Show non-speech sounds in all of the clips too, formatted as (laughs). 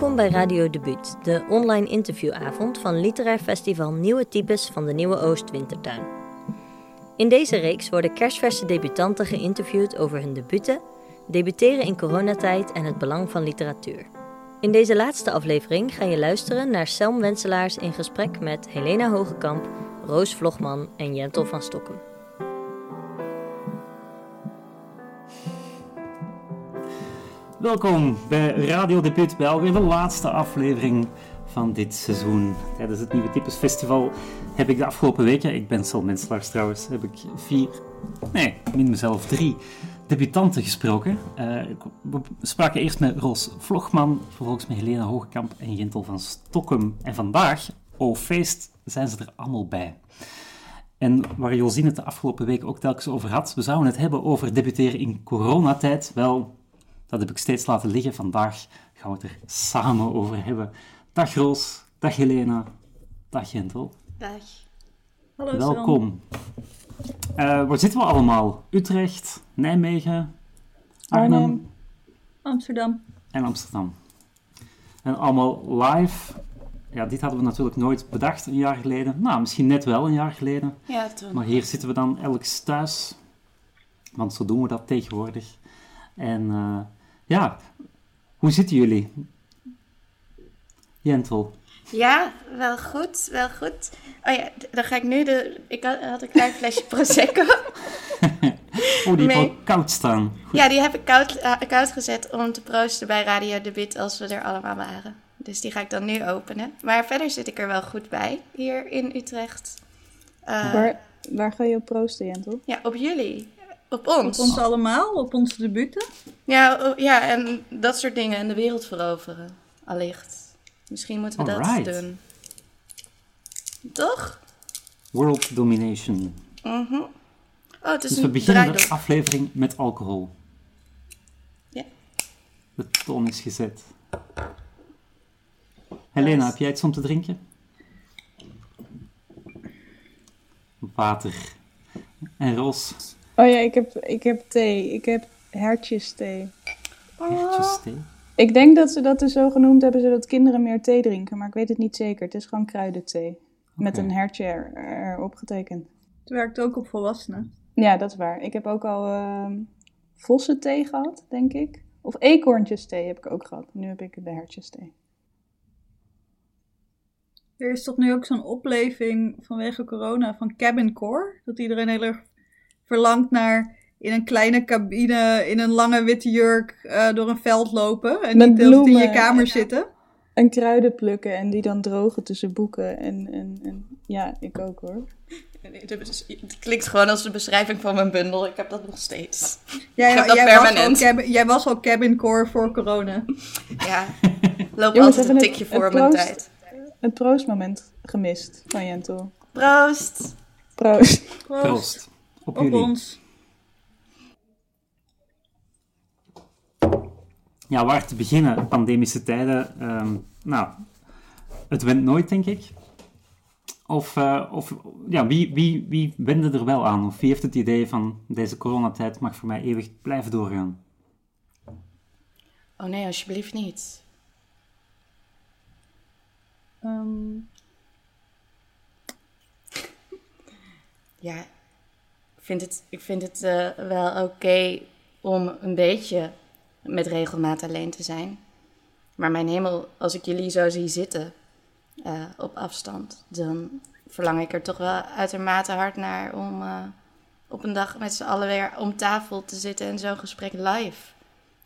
Welkom bij Radio Debuut, de online interviewavond van literair festival Nieuwe Types van de Nieuwe Oost Wintertuin. In deze reeks worden kerstverse debutanten geïnterviewd over hun debuten, debuteren in coronatijd en het belang van literatuur. In deze laatste aflevering ga je luisteren naar Selm Wenselaars in gesprek met Helena Hogekamp, Roos Vlogman en Jentel van Stokken. Welkom bij Radio bij alweer de laatste aflevering van dit seizoen. Tijdens het Nieuwe Types Festival heb ik de afgelopen weken, ik ben Sel Menselaars trouwens, heb ik vier, nee, min mezelf drie debutanten gesproken. Uh, we spraken eerst met Roos Vlogman, vervolgens met Helena Hogekamp en Jentel van Stokkum. En vandaag, oh feest, zijn ze er allemaal bij. En waar Josine het de afgelopen week ook telkens over had, we zouden het hebben over debuteren in coronatijd. Wel, dat heb ik steeds laten liggen. Vandaag gaan we het er samen over hebben. Dag Roos, dag Helena, dag Jentel. Dag. Hallo Welkom. Uh, waar zitten we allemaal? Utrecht, Nijmegen, Arnhem, Arnhem, Amsterdam. En Amsterdam. En allemaal live. Ja, dit hadden we natuurlijk nooit bedacht een jaar geleden. Nou, misschien net wel een jaar geleden. Ja, toen. Maar hier zitten we dan elk thuis. Want zo doen we dat tegenwoordig. En uh, ja, hoe zitten jullie? Jentel. Ja, wel goed, wel goed. Oh ja, dan ga ik nu de... Ik had, had een klein flesje (laughs) Prosecco. (laughs) oh, die al koud staan. Goed. Ja, die heb ik koud, uh, koud gezet om te proosten bij Radio de Bit als we er allemaal waren. Dus die ga ik dan nu openen. Maar verder zit ik er wel goed bij, hier in Utrecht. Uh, waar, waar ga je op proosten, Jentel? Ja, op jullie. Op ons. Op ons allemaal? Op onze debuten? Ja, ja, en dat soort dingen. En de wereld veroveren, allicht. Misschien moeten we Alright. dat doen. Toch? World domination. Mm -hmm. Oh, het is dus een we beginnen de aflevering met alcohol. Ja. De toon is gezet. Helena, heb jij iets om te drinken? Water. En Roos? Oh ja, ik heb, ik heb thee. Ik heb hertjesthee. Hertjesthee? Ik denk dat ze dat dus zo genoemd hebben, zodat kinderen meer thee drinken. Maar ik weet het niet zeker. Het is gewoon kruidenthee. Met een hertje er, erop getekend. Het werkt ook op volwassenen. Ja, dat is waar. Ik heb ook al uh, vossenthee gehad, denk ik. Of eekhoorntjesthee heb ik ook gehad. Nu heb ik de hertjesthee. Er is toch nu ook zo'n opleving vanwege corona van cabin core? Dat iedereen heel erg verlangt naar in een kleine cabine, in een lange witte jurk, uh, door een veld lopen. En niet bloemen, in je kamer ja. zitten. En kruiden plukken en die dan drogen tussen boeken. En, en, en ja, ik ook hoor. Het klinkt gewoon als de beschrijving van mijn bundel. Ik heb dat nog steeds. (laughs) Jij, ik heb dat jij permanent. Was cabin, jij was al cabin core voor corona. Ja, (laughs) loop Jongens, altijd een tikje het, voor het mijn proost, tijd. Het proostmoment gemist van Jentel. Proost. Proost. Proost. Op, Op jullie. ons. Ja, waar te beginnen? Pandemische tijden. Um, nou, het went nooit, denk ik. Of, uh, of ja, wie, wie, wie wende er wel aan? Of wie heeft het idee van deze coronatijd mag voor mij eeuwig blijven doorgaan? Oh nee, alsjeblieft niet. Um... Ja, vind het, ik vind het uh, wel oké om een beetje met regelmaat alleen te zijn. Maar mijn hemel, als ik jullie zo zie zitten uh, op afstand, dan verlang ik er toch wel uitermate hard naar om uh, op een dag met z'n allen weer om tafel te zitten en zo'n gesprek live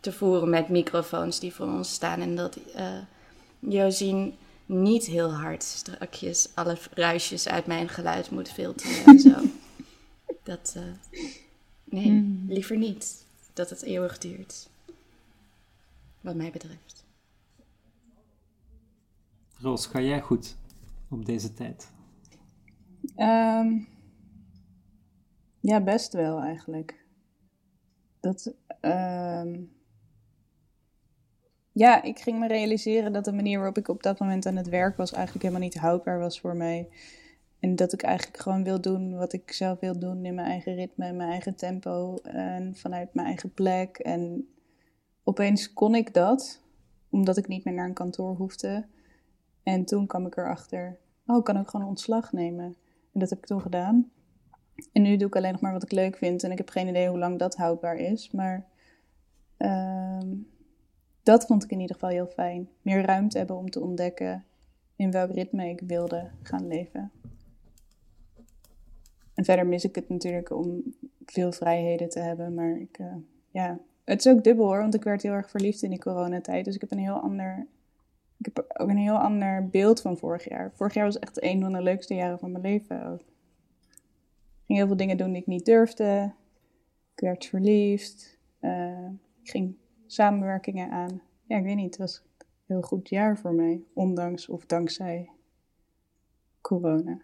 te voeren met microfoons die voor ons staan. En dat uh, Josien niet heel hard strakjes alle ruisjes uit mijn geluid moet filteren en zo. (laughs) Dat, nee, mm. liever niet dat het eeuwig duurt wat mij betreft. Roos, ga jij goed op deze tijd? Um, ja, best wel eigenlijk. Dat, um, ja, ik ging me realiseren dat de manier waarop ik op dat moment aan het werk was eigenlijk helemaal niet houdbaar was voor mij. En dat ik eigenlijk gewoon wil doen wat ik zelf wil doen in mijn eigen ritme, in mijn eigen tempo en vanuit mijn eigen plek. En opeens kon ik dat omdat ik niet meer naar een kantoor hoefde. En toen kwam ik erachter, oh, ik kan ook gewoon ontslag nemen. En dat heb ik toen gedaan. En nu doe ik alleen nog maar wat ik leuk vind. En ik heb geen idee hoe lang dat houdbaar is. Maar ehm, dat vond ik in ieder geval heel fijn. Meer ruimte hebben om te ontdekken in welk ritme ik wilde gaan leven. En verder mis ik het natuurlijk om veel vrijheden te hebben. Maar ik, uh, ja, het is ook dubbel hoor, want ik werd heel erg verliefd in die coronatijd. Dus ik heb een heel ander, ik heb ook een heel ander beeld van vorig jaar. Vorig jaar was echt een van de leukste jaren van mijn leven ook. Ik ging heel veel dingen doen die ik niet durfde. Ik werd verliefd. Uh, ik ging samenwerkingen aan. Ja, ik weet niet, het was een heel goed jaar voor mij. Ondanks of dankzij corona.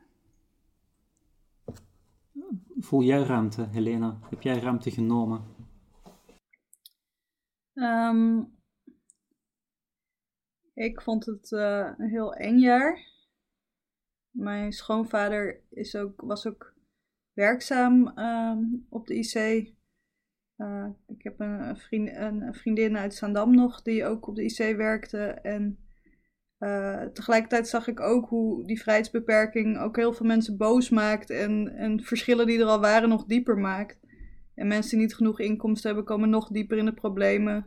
Voel jij ruimte, Helena? Heb jij ruimte genomen? Um, ik vond het een heel eng jaar. Mijn schoonvader is ook, was ook werkzaam um, op de IC. Uh, ik heb een, vriend, een, vriendin uit Zaandam nog die ook op de IC werkte. En uh, tegelijkertijd zag ik ook hoe die vrijheidsbeperking ook heel veel mensen boos maakt. En, en verschillen die er al waren nog dieper maakt. En mensen die niet genoeg inkomsten hebben, komen nog dieper in de problemen.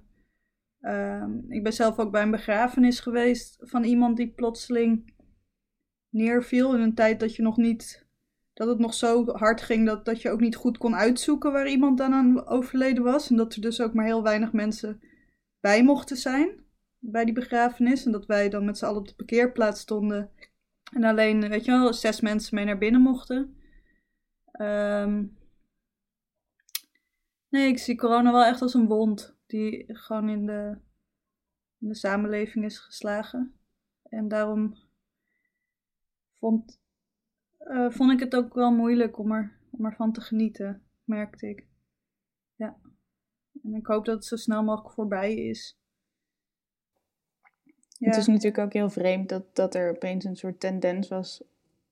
Uh, ik ben zelf ook bij een begrafenis geweest van iemand die plotseling neerviel in een tijd dat je nog niet. Dat het nog zo hard ging dat, dat je ook niet goed kon uitzoeken waar iemand dan aan overleden was. En dat er dus ook maar heel weinig mensen bij mochten zijn bij die begrafenis. En dat wij dan met z'n allen op de parkeerplaats stonden. En alleen, weet je wel, zes mensen mee naar binnen mochten. Um, Nee, ik zie corona wel echt als een wond die gewoon in de, in de samenleving is geslagen. En daarom vond, uh, vond ik het ook wel moeilijk om, er, om ervan te genieten, merkte ik. Ja. En ik hoop dat het zo snel mogelijk voorbij is. Ja. Het is natuurlijk ook heel vreemd dat, dat er opeens een soort tendens was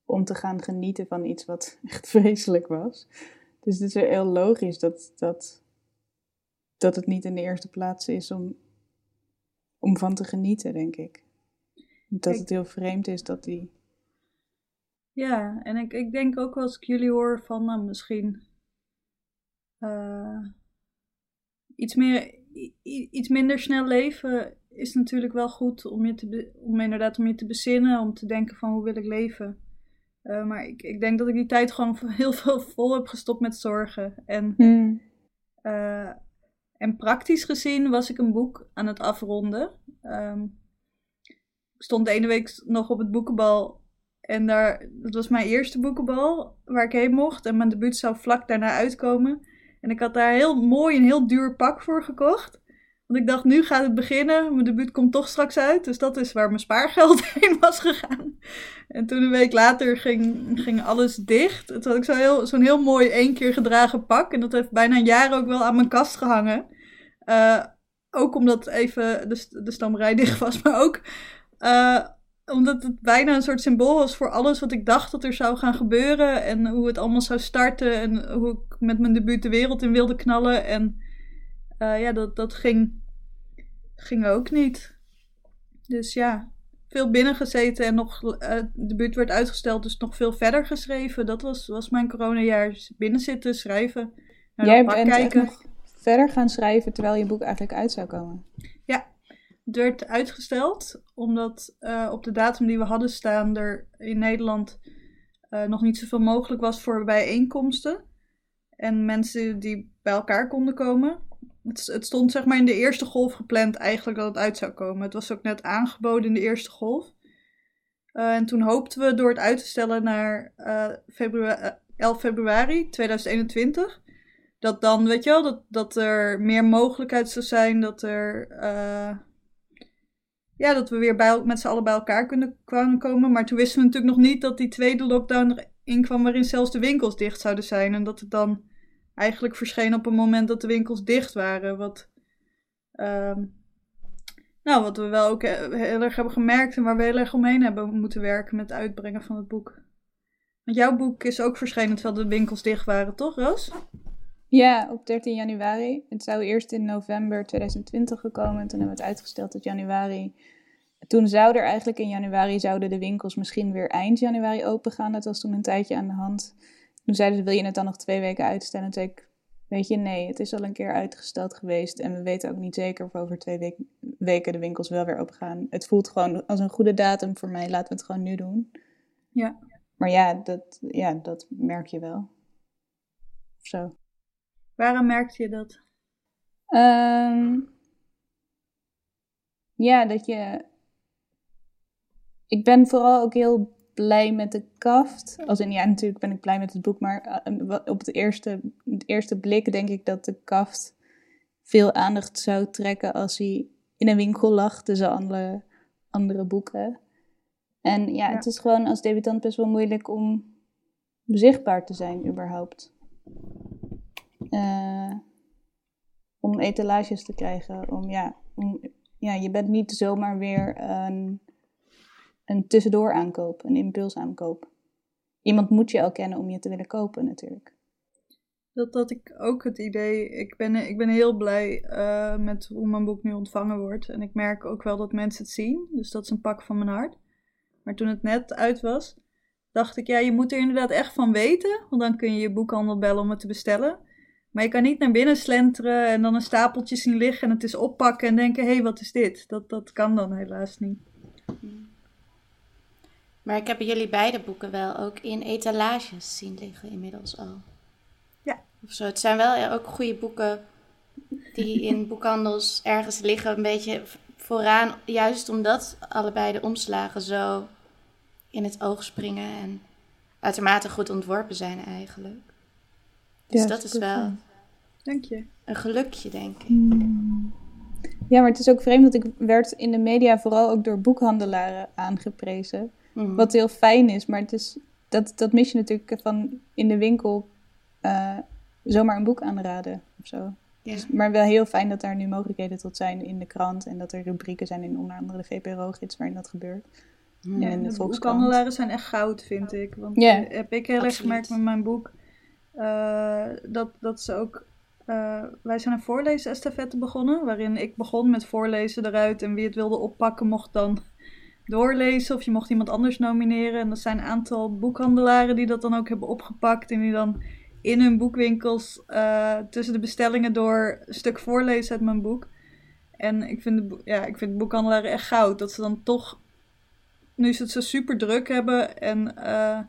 om te gaan genieten van iets wat (laughs) echt vreselijk was. Dus het is heel logisch dat, dat, dat het niet in de eerste plaats is om, om van te genieten, denk ik. Dat het heel vreemd is dat die. Ja, en ik, ik denk ook als ik jullie hoor van nou, misschien uh, iets, meer, iets minder snel leven is natuurlijk wel goed om, je te om inderdaad om je te bezinnen, om te denken van hoe wil ik leven. Uh, maar ik, ik denk dat ik die tijd gewoon (laughs) heel veel vol heb gestopt met zorgen. En, hmm. uh, en praktisch gezien was ik een boek aan het afronden. Um, ik stond de ene week nog op het boekenbal. En daar, dat was mijn eerste boekenbal waar ik heen mocht. En mijn debuut zou vlak daarna uitkomen. En ik had daar heel mooi een heel duur pak voor gekocht. Want ik dacht, nu gaat het beginnen. Mijn debuut komt toch straks uit. Dus dat is waar mijn spaargeld (laughs) heen was gegaan. En toen een week later ging, ging alles dicht. Toen had ik zo'n heel, heel mooi één keer gedragen pak. En dat heeft bijna een jaar ook wel aan mijn kast gehangen. Uh, ook omdat even de, de stammerij (laughs) dicht was. Maar ook uh, omdat het bijna een soort symbool was voor alles wat ik dacht dat er zou gaan gebeuren. En hoe het allemaal zou starten. En hoe ik met mijn debuut de wereld in wilde knallen. En uh, ja, dat, dat ging ging ook niet. Dus ja, veel binnengezeten en nog, uh, de buurt werd uitgesteld, dus nog veel verder geschreven. Dat was, was mijn coronajaar. Dus binnenzitten, schrijven. Naar Jij bent kijken. nog verder gaan schrijven terwijl je boek eigenlijk uit zou komen. Ja, het werd uitgesteld omdat uh, op de datum die we hadden staan er in Nederland uh, nog niet zoveel mogelijk was voor bijeenkomsten. En mensen die bij elkaar konden komen. Het, het, stond zeg maar in de eerste golf gepland eigenlijk dat het uit zou komen. Het was ook net aangeboden in de eerste golf. Uh, en toen hoopten we door het uit te stellen naar uh, februari, 11 februari 2021. Dat dan, weet je wel, dat, dat er meer mogelijkheid zou zijn. Dat er. Ja, dat we weer bij, met z'n allen bij elkaar kunnen komen. Maar toen wisten we natuurlijk nog niet dat die tweede lockdown erin kwam. waarin zelfs de winkels dicht zouden zijn. En dat het dan eigenlijk verscheen op een moment dat de winkels dicht waren. Wat, uh, nou, wat we wel ook heel erg hebben gemerkt en waar we heel erg omheen hebben moeten werken met het uitbrengen van het boek. Want jouw boek is ook verschenen terwijl de winkels dicht waren, toch, Roos? Ja, op 13 januari. Het zou eerst in november 2020 gekomen. En toen hebben we het uitgesteld tot januari. Toen zou er eigenlijk in januari zouden de winkels misschien weer eind januari open gaan. Dat was toen een tijdje aan de hand. Toen zeiden ze, wil je het dan nog twee weken uitstellen? Toen zei ik, weet je, nee, het is al een keer uitgesteld geweest. En we weten ook niet zeker of over twee weken de winkels wel weer open gaan. Het voelt gewoon als een goede datum voor mij. Laten we het gewoon nu doen. Ja. Maar ja, dat, ja, dat merk je wel. Of zo. Waarom merkte je dat? Ehm, ja, dat je. Ik ben vooral ook heel blij met de kaft. Als in, ja, natuurlijk ben ik blij met het boek, maar eh, op het eerste, het eerste blik denk ik dat de kaft veel aandacht zou trekken als hij in een winkel lag tussen andere, andere boeken. En ja, het is gewoon als debutant best wel moeilijk om zichtbaar te zijn, überhaupt. Uh, om etalages te krijgen. Om, ja, om, ja, je bent niet zomaar weer een, een tussendoor aankoop, een impulsaankoop. Iemand moet je al kennen om je te willen kopen natuurlijk. Dat had ik ook het idee. Ik ben, ik ben heel blij uh, met hoe mijn boek nu ontvangen wordt. En ik merk ook wel dat mensen het zien. Dus dat is een pak van mijn hart. Maar toen het net uit was, dacht ik, ja, je moet er inderdaad echt van weten. Want dan kun je je boekhandel bellen om het te bestellen. Maar je kan niet naar binnen slenteren en dan een stapeltje zien liggen en het is oppakken en denken, hé, hey, wat is dit? Dat, dat kan dan helaas niet. Maar ik heb jullie beide boeken wel ook in etalages zien liggen inmiddels al. Ja. Of zo. Het zijn wel ook goede boeken die in (laughs) boekhandels ergens liggen, een beetje vooraan, juist omdat allebei de omslagen zo in het oog springen en uitermate goed ontworpen zijn eigenlijk. Dus dat is wel Dank je. een gelukje, denk ik. Hmm. Ja, maar het is ook vreemd dat ik werd in de media vooral ook door boekhandelaren aangeprezen. Hmm. Wat heel fijn is, maar het is, dat, dat mis je natuurlijk van in de winkel uh, zomaar een boek aanraden of zo. Ja. Dus, maar wel heel fijn dat daar nu mogelijkheden tot zijn in de krant en dat er rubrieken zijn in onder andere de VPRO-gids waarin dat gebeurt. En de, de boekhandelaren zijn echt goud, vind ik. Want heb ik heel erg gemerkt met mijn boek uh, dat, dat ze ook. Uh, wij zijn een voorlezen-estafette begonnen, waarin ik begon met voorlezen eruit en wie het wilde oppakken mocht dan doorlezen of je mocht iemand anders nomineren. En er zijn een aantal boekhandelaren die dat dan ook hebben opgepakt en die dan in hun boekwinkels uh, tussen de bestellingen door een stuk voorlezen uit mijn boek. En ik vind, de, ja, ik vind boekhandelaren echt goud. Dat ze dan toch, nu ze het zo super druk hebben en uh,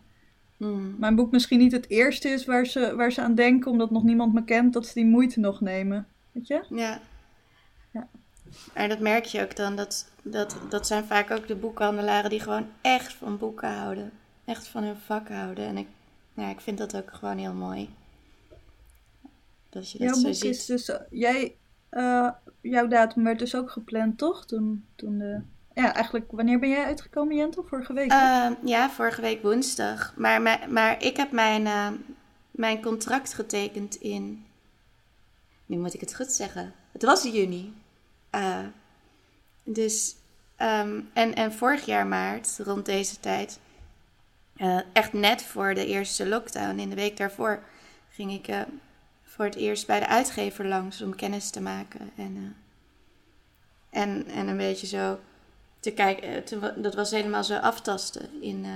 Hmm. Mijn boek misschien niet het eerste is waar ze, waar ze aan denken, omdat nog niemand me kent, dat ze die moeite nog nemen. Weet je? Ja. ja. En dat merk je ook dan. Dat, dat, dat zijn vaak ook de boekhandelaren die gewoon echt van boeken houden. Echt van hun vak houden. En ik, ja, ik vind dat ook gewoon heel mooi. Dat je dat jouw zo boek ziet. Is dus, jij, uh, jouw datum werd dus ook gepland, toch? Toen, toen de ja, eigenlijk, wanneer ben jij uitgekomen, Jentel? Vorige week? Uh, ja, vorige week woensdag. Maar, maar, maar ik heb mijn, uh, mijn contract getekend in. Nu moet ik het goed zeggen. Het was juni. Dus. Um, en, en vorig jaar maart, rond deze tijd. Eh, echt net voor de eerste lockdown, in de week daarvoor, ging ik voor het eerst bij de uitgever langs om kennis te maken. En, en, en een beetje zo te kijken. Eh, dat was helemaal zo aftasten. In,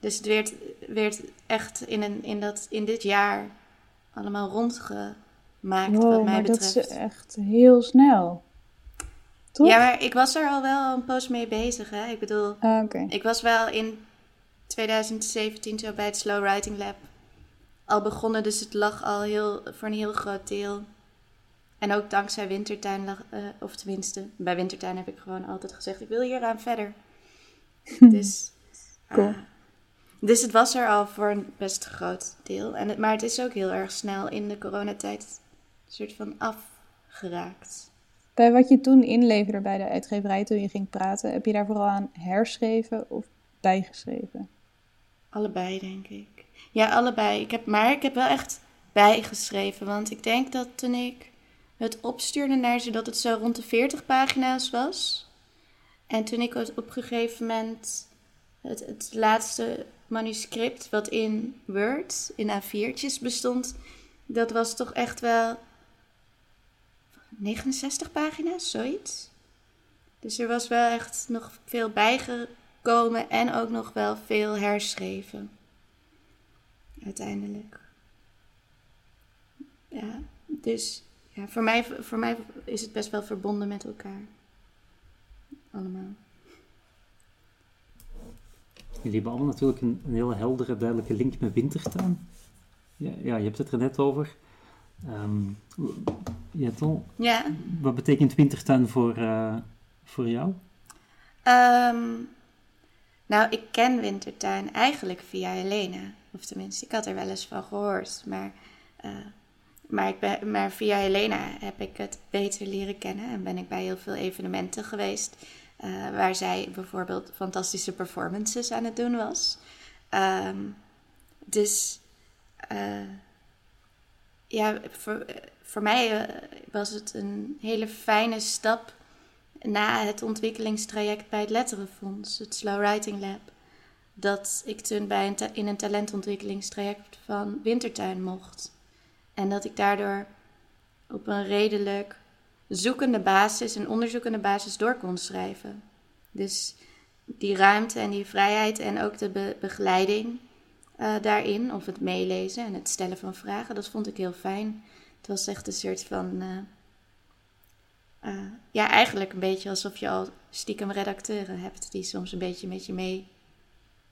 dus het werd, werd echt in, een, in, dat, in dit jaar allemaal rondgemaakt, wow, wat mij betreft. dat is echt heel snel. Toch? Ja, maar ik was er al wel een poos mee bezig. Hè? Ik bedoel, ah, okay. ik was wel in 2017 zo bij het Slow Writing Lab al begonnen. Dus het lag al heel, voor een heel groot deel en ook dankzij Wintertuin, uh, of tenminste, bij Wintertuin heb ik gewoon altijd gezegd: ik wil hier aan verder. (laughs) dus, cool. Uh, dus het was er al voor een best groot deel. En het, maar het is ook heel erg snel in de coronatijd een soort van afgeraakt. Bij wat je toen inleverde bij de uitgeverij toen je ging praten, heb je daar vooral aan herschreven of bijgeschreven? Allebei, denk ik. Ja, allebei. Ik heb, maar ik heb wel echt bijgeschreven. Want ik denk dat toen ik het opstuurde naar ze dat het zo rond de 40 pagina's was. En toen ik op een gegeven moment het, het laatste manuscript, wat in Word, in A4'tjes bestond, dat was toch echt wel 69 pagina's, zoiets. Dus er was wel echt nog veel bijgekomen en ook nog wel veel herschreven. Uiteindelijk. Ja, dus ja, voor, mij, voor mij is het best wel verbonden met elkaar. Allemaal. Jullie hebben allemaal natuurlijk een, een hele heldere, duidelijke link met Wintertuin. Ja, ja je hebt het er net over. Um, Jettel, ja. wat betekent Wintertuin voor, uh, voor jou? Um, nou, ik ken Wintertuin eigenlijk via Helena. Of tenminste, ik had er wel eens van gehoord. Maar, uh, maar, ik ben, maar via Helena heb ik het beter leren kennen. En ben ik bij heel veel evenementen geweest. Uh, waar zij bijvoorbeeld fantastische performances aan het doen was. Um, dus uh, ja, voor, voor mij was het een hele fijne stap na het ontwikkelingstraject bij het Letterenfonds, het Slow Writing Lab, dat ik toen bij een in een talentontwikkelingstraject van Wintertuin mocht. En dat ik daardoor op een redelijk zoekende basis en onderzoekende basis door kon schrijven. Dus die ruimte en die vrijheid en ook de begeleiding uh, daarin, of het meelezen en het stellen van vragen, dat vond ik heel fijn. Het was echt een soort van. Uh, uh, ja, eigenlijk een beetje alsof je al stiekem redacteuren hebt die soms een beetje met je mee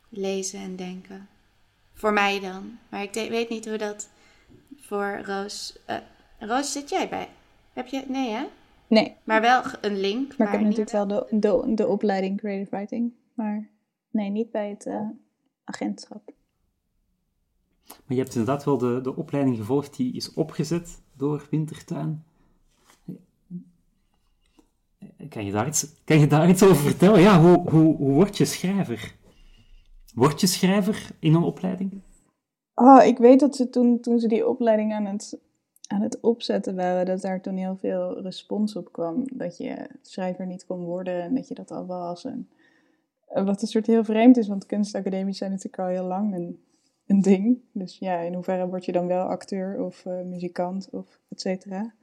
lezen en denken. Voor mij dan. Maar ik weet niet hoe dat voor Roos. Roos, zit jij bij? Heb je. Nee, hè? Nee. Maar wel een link. Maar, maar ik heb natuurlijk wel de, de, de opleiding Creative Writing. Maar nee, niet bij het agentschap. Maar je hebt inderdaad wel de, de opleiding gevolgd die is opgezet door Wintertuin. Kan je daar iets, kan je daar iets over vertellen? Ja, hoe, hoe, hoe word je schrijver? Word je schrijver in een opleiding? Oh, ik weet dat ze toen, toen ze die opleiding aan het, aan het opzetten waren, dat daar toen heel veel respons op kwam. Dat je schrijver niet kon worden en dat je dat al was. En, wat een soort heel vreemd is, want kunstacademies zijn natuurlijk al heel lang een, een ding. Dus ja, in hoeverre word je dan wel acteur of uh, muzikant of et cetera?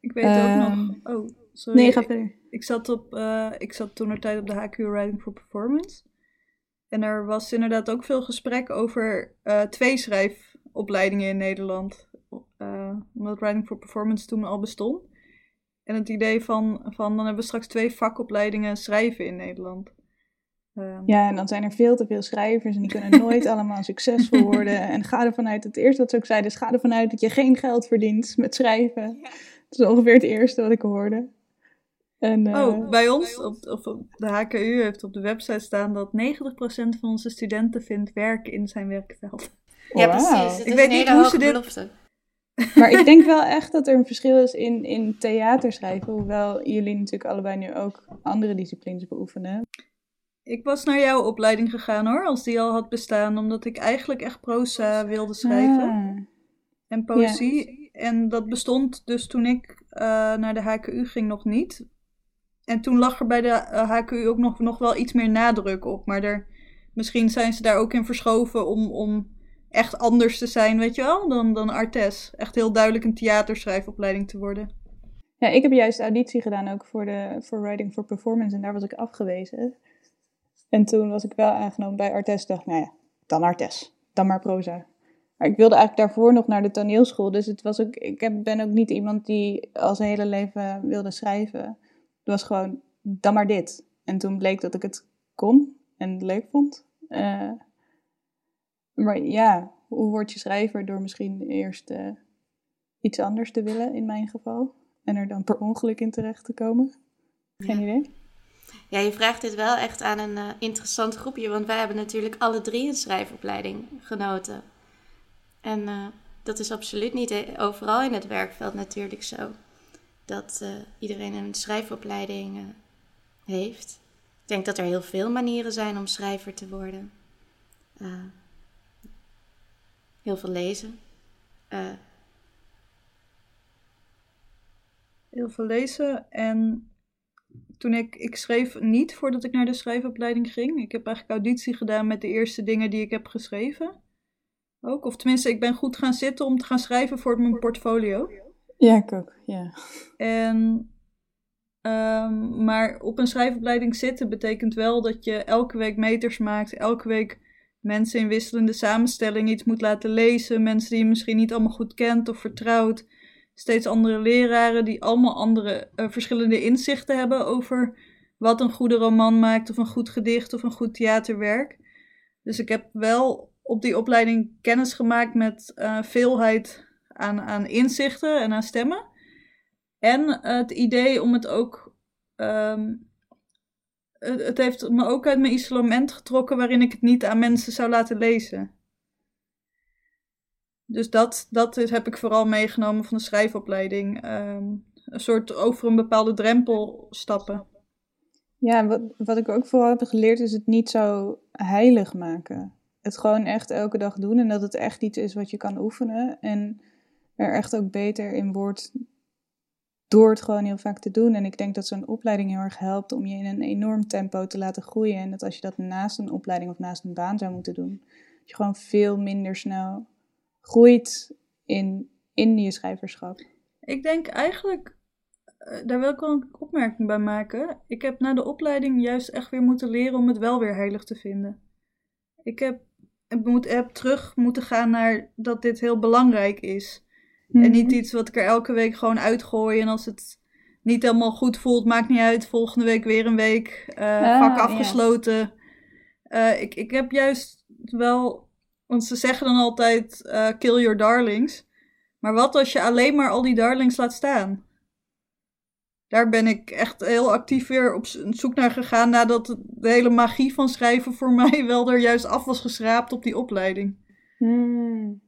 Ik weet ook nog. Oh, sorry. Nee, ga verder. Ik, ik, zat, op, uh, ik zat toen er tijd op de HQ Writing for Performance. En er was inderdaad ook veel gesprek over twee schrijfopleidingen in Nederland. omdat Writing for Performance toen al bestond. En het idee van, van dan hebben we straks twee vakopleidingen schrijven in Nederland. Um, ja, en dan zijn er veel te veel schrijvers en die kunnen (laughs) nooit allemaal succesvol worden. En ga ervan uit, het eerste wat ze ook zeiden, is ga ervan uit dat je geen geld verdient met schrijven. Ja. Dat is ongeveer het eerste wat ik hoorde. En, uh, oh, bij ons, op, op, de HKU heeft op de website staan dat 90% van onze studenten vindt werken in zijn werkveld. Ja, wow. precies. Het ik weet niet hoe ze dit... Belofte. Maar ik denk wel echt dat er een verschil is in, in theaterschrijven, hoewel jullie natuurlijk allebei nu ook andere disciplines beoefenen. Ik was naar jouw opleiding gegaan hoor, als die al had bestaan, omdat ik eigenlijk echt proza wilde schrijven. Ah. En poëzie. En dat bestond dus toen ik uh, naar de HKU ging nog niet. En toen lag er bij de HKU eh, ook nog, nog wel iets meer nadruk op. Maar er, misschien zijn ze daar ook in verschoven om, om echt anders te zijn, weet je wel, dan, dan Artes. Echt heel duidelijk een theaterschrijfopleiding te worden. Ja, ik heb juist auditie gedaan ook voor, de, voor Writing for Performance en daar was ik afgewezen. En toen was ik wel aangenomen bij Artes. Dacht, nou ja, dan Artes. Dan maar proza. Maar ik wilde eigenlijk daarvoor nog naar de toneelschool. Dus het was ook, ik heb, ben ook niet iemand die al zijn hele leven wilde schrijven. Het was gewoon, dan maar dit. En toen bleek dat ik het kon en leuk vond. Uh, maar ja, hoe word je schrijver? Door misschien eerst uh, iets anders te willen, in mijn geval. En er dan per ongeluk in terecht te komen. Geen ja. idee. Ja, je vraagt dit wel echt aan een uh, interessant groepje, want wij hebben natuurlijk alle drie een schrijfopleiding genoten. En uh, dat is absoluut niet e-, overal in het werkveld natuurlijk zo. Dat iedereen een schrijfopleiding heeft. Ik denk dat er heel veel manieren zijn om schrijver te worden. heel veel lezen. heel veel lezen en toen ik, ik schreef niet voordat ik naar de schrijfopleiding ging. Ik heb eigenlijk auditie gedaan met de eerste dingen die ik heb geschreven. ook. Of tenminste, ik ben goed gaan zitten om te gaan schrijven voor mijn portfolio. Ja, ik ook, ja. En, ehm, maar op een schrijfopleiding zitten betekent wel dat je elke week meters maakt, elke week mensen in wisselende samenstelling iets moet laten lezen, mensen die je misschien niet allemaal goed kent of vertrouwt, steeds andere leraren die allemaal andere eh, verschillende inzichten hebben over wat een goede roman maakt of een goed gedicht of een goed theaterwerk. Dus ik heb wel op die opleiding kennis gemaakt met uh, veelheid aan, aan inzichten en aan stemmen. En het idee om het ook. Um, het, het, heeft me ook uit mijn isolement getrokken waarin ik het niet aan mensen zou laten lezen. Dus dat, dat is, heb ik vooral meegenomen van de schrijfopleiding. Um, een soort over een bepaalde drempel stappen. Ja, wat, wat ik ook vooral heb geleerd is het niet zo heilig maken. Het gewoon echt elke dag doen en dat het echt iets is wat je kan oefenen. En er echt ook beter in wordt door het gewoon heel vaak te doen. En ik denk dat zo'n opleiding heel erg helpt om je in een enorm tempo te laten groeien. En dat als je dat naast een opleiding of naast een baan zou moeten doen, dat je gewoon veel minder snel groeit in, in je schrijverschap. Ik denk eigenlijk, eh, daar wil ik wel een opmerking bij maken. Ik heb na de opleiding juist echt weer moeten leren om het wel weer heilig te vinden. Ik heb, ik moet, heb terug moeten gaan naar dat dit heel belangrijk is. En niet Mhm. iets wat ik er elke week gewoon uitgooi. En als het niet helemaal goed voelt, maakt niet uit. Volgende week weer een week. Ah, vak ja. afgesloten. Eh, ik, ik heb juist wel. Want ze zeggen dan altijd: eh, kill your darlings. Maar wat als je alleen maar al die darlings laat staan? Daar ben ik echt heel actief weer op zoek naar gegaan. Nadat de hele magie van schrijven voor (laughs) mij wel er juist af was geschraapt op die opleiding. Hmm.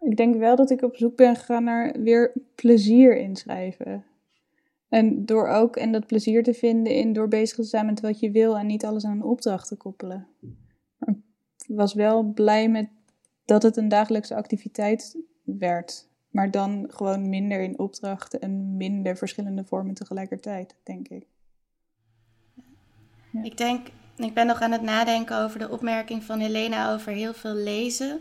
Ik denk wel dat ik op zoek ben gegaan naar weer plezier in schrijven. En door ook en dat plezier te vinden in door bezig te zijn met wat je wil en niet alles aan een opdracht te koppelen. Was wel blij met dat het een dagelijkse activiteit werd. Maar dan gewoon minder in opdrachten en minder verschillende vormen tegelijkertijd, denk ik. Ik denk, ik ben nog aan het nadenken over de opmerking van Helena over heel veel lezen.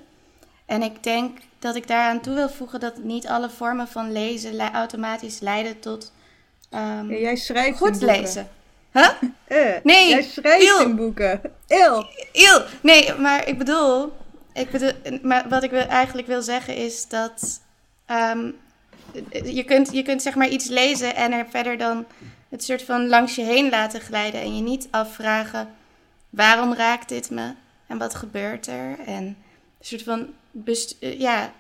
En ik denk dat ik daaraan toe wil voegen dat niet alle vormen van lezen le- automatisch leiden tot ehm, Ja, jij schrijft goed boeken. lezen. Huh? (laughs) Eh, Nee, Jij schrijft in boeken. Eeuw. Eeuw. Nee, maar ik bedoel, ik bedoel maar wat ik eigenlijk wil zeggen is dat ehm, je, kunt, je kunt zeg maar iets lezen en er verder dan het soort van langs je heen laten glijden en je niet afvragen waarom raakt dit me en wat gebeurt er en een soort van best- eh, ja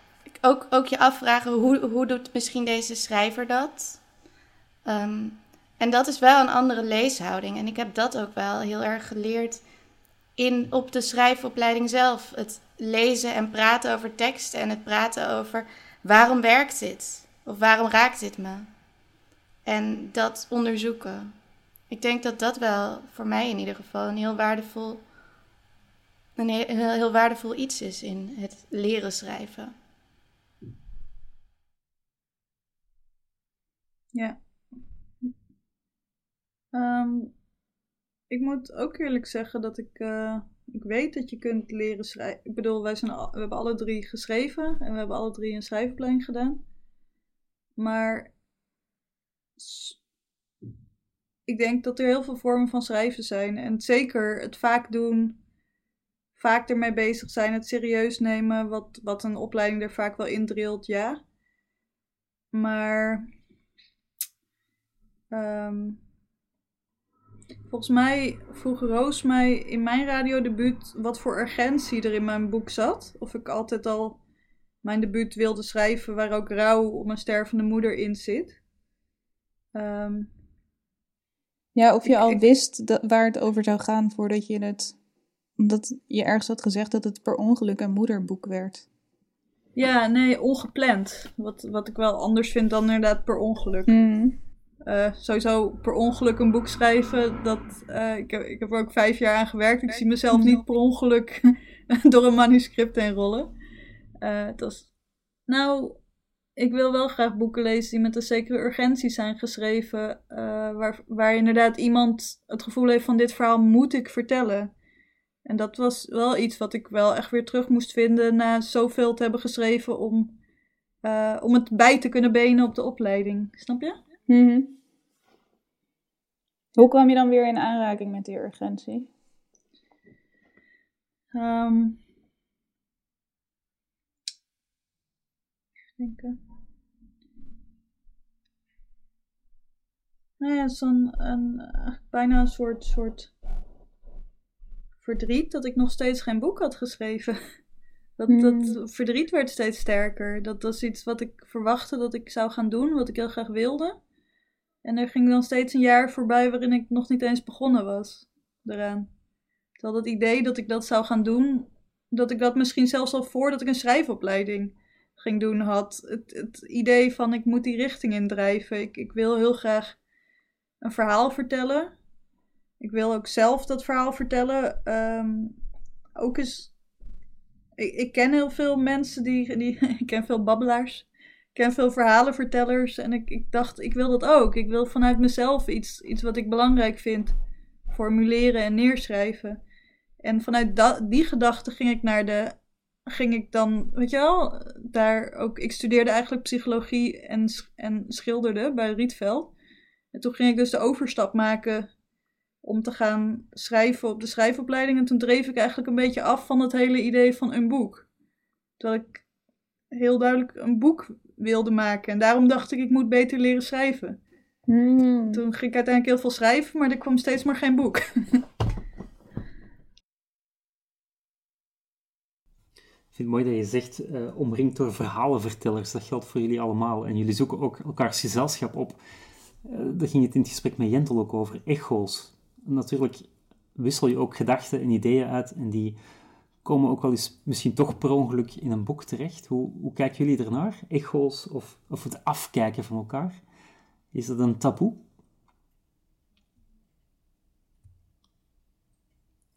ook, ook je afvragen hoe, hoe doet misschien deze schrijver dat Ehm, en dat is wel een andere leeshouding en ik heb dat ook wel heel erg geleerd in, op de schrijfopleiding zelf. Het lezen en praten over teksten en het praten over waarom werkt dit? Of waarom raakt dit me? En dat onderzoeken. Ik denk dat dat wel voor mij in ieder geval een heel waardevol, een heel, heel, waardevol iets is in het leren schrijven. Ja. Ehm, ik moet ook eerlijk zeggen dat ik, eh, ik weet dat je kunt leren schrijven. Ik bedoel, wij zijn we hebben alle drie geschreven en we hebben alle drie een schrijfopleiding gedaan. Maar ik denk dat er heel veel vormen van schrijven zijn. En zeker het vaak doen, vaak ermee bezig zijn, het serieus nemen, wat, wat een opleiding er vaak wel indrilt, ja. Maar Ehm, volgens mij vroeg Roos mij in mijn radiodebuut wat voor urgentie er in mijn boek zat. Of ik altijd al mijn debuut wilde schrijven waar ook rouw om een stervende moeder in zit. Ehm, Ja, of je Ik- al ik- wist dat, waar het over zou gaan voordat je het. Omdat je ergens had gezegd dat het per ongeluk een moederboek werd. ja, nee, ongepland. Wat, wat ik wel anders vind dan inderdaad per ongeluk. Hmm. Eh, sowieso per ongeluk een boek schrijven, dat, eh, ik, heb, ik heb er ook vijf jaar aan gewerkt. Ik zie mezelf niet per ongeluk (laughs) door een manuscript heen rollen. Eh, het was, nou, ik wil wel graag boeken lezen die met een zekere urgentie zijn geschreven. waar, waar inderdaad iemand het gevoel heeft van dit verhaal moet ik vertellen. En dat was wel iets wat ik wel echt weer terug moest vinden na zoveel te hebben geschreven om, uh, om het bij te kunnen benen op de opleiding. Snap je? Mhm. Hoe kwam je dan weer in aanraking met die urgentie? Um, even denken. Nou ja, zo'n een, bijna een soort, soort verdriet dat ik nog steeds geen boek had geschreven. (laughs) Dat, dat Hmm. verdriet werd steeds sterker. Dat was iets wat ik verwachtte dat ik zou gaan doen, wat ik heel graag wilde. En er ging dan steeds een jaar voorbij waarin ik nog niet eens begonnen was eraan. Terwijl dat idee dat ik dat zou gaan doen, dat ik dat misschien zelfs al voordat ik een schrijfopleiding ging doen had. Het, het idee van ik moet die richting indrijven. Ik, ik wil heel graag een verhaal vertellen. Ik wil ook zelf dat verhaal vertellen. Ehm, ook eens. Ik, ik ken heel veel mensen die, die. (laughs) Ik ken veel babbelaars. Ken veel verhalenvertellers. En ik, ik dacht, ik wil dat ook. Ik wil vanuit mezelf iets, iets wat ik belangrijk vind formuleren en neerschrijven. En vanuit da- die gedachte ging ik naar de. Ging ik dan, weet je wel, daar ook. Ik studeerde eigenlijk psychologie en, en schilderde bij Rietveld. En toen ging ik dus de overstap maken om te gaan schrijven op de schrijfopleiding. En toen dreef ik eigenlijk een beetje af van het hele idee van een boek. Terwijl ik heel duidelijk een boek wilde maken. En daarom dacht ik, ik moet beter leren schrijven. Hmm. Toen ging ik uiteindelijk heel veel schrijven, maar er kwam steeds maar geen boek. Ik vind het mooi dat je zegt, eh, omringd door verhalenvertellers. Dat geldt voor jullie allemaal. En jullie zoeken ook elkaars gezelschap op. Eh daar ging het in het gesprek met Jentel ook over, echo's. Natuurlijk wissel je ook gedachten en ideeën uit en die komen ook wel eens misschien toch per ongeluk in een boek terecht. Hoe, hoe kijken jullie ernaar? Echo's of, of het afkijken van elkaar? Is dat een taboe?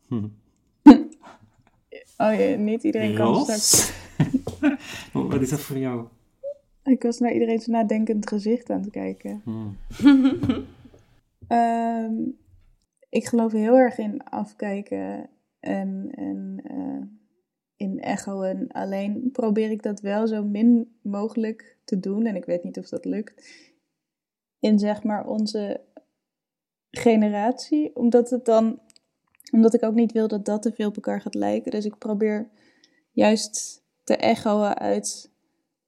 Hm. (laughs) Oh ja, niet iedereen kan straks. Ros? (laughs) Wat is dat voor jou? Ik was naar iedereen's nadenkend gezicht aan het kijken. Hm. (laughs) Ehm, ik geloof heel erg in afkijken en, en eh, in echoen. Alleen probeer ik dat wel zo min mogelijk te doen. En ik weet niet of dat lukt. In zeg maar onze generatie. Omdat het dan. Omdat ik ook niet wil dat dat te veel op elkaar gaat lijken. Dus ik probeer juist te echoen uit.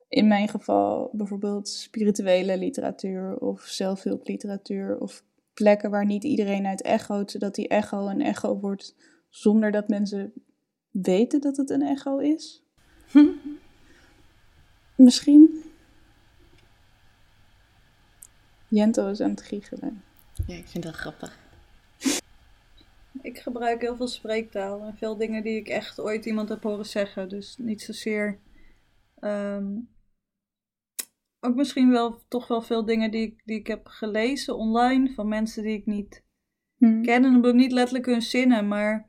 In mijn geval bijvoorbeeld spirituele literatuur of zelfhulpliteratuur of plekken waar niet iedereen uit echoot, zodat die echo een echo wordt zonder dat mensen weten dat het een echo is. (laughs) Misschien. Jento is aan het giechelen. Ja, ik vind dat grappig. ik gebruik heel veel spreektaal en veel dingen die ik echt ooit iemand heb horen zeggen. Dus niet zozeer. ehm, ook misschien wel toch wel veel dingen die ik, die ik heb gelezen online van mensen die ik niet Hm. ken. En dan bedoel ik niet letterlijk hun zinnen, maar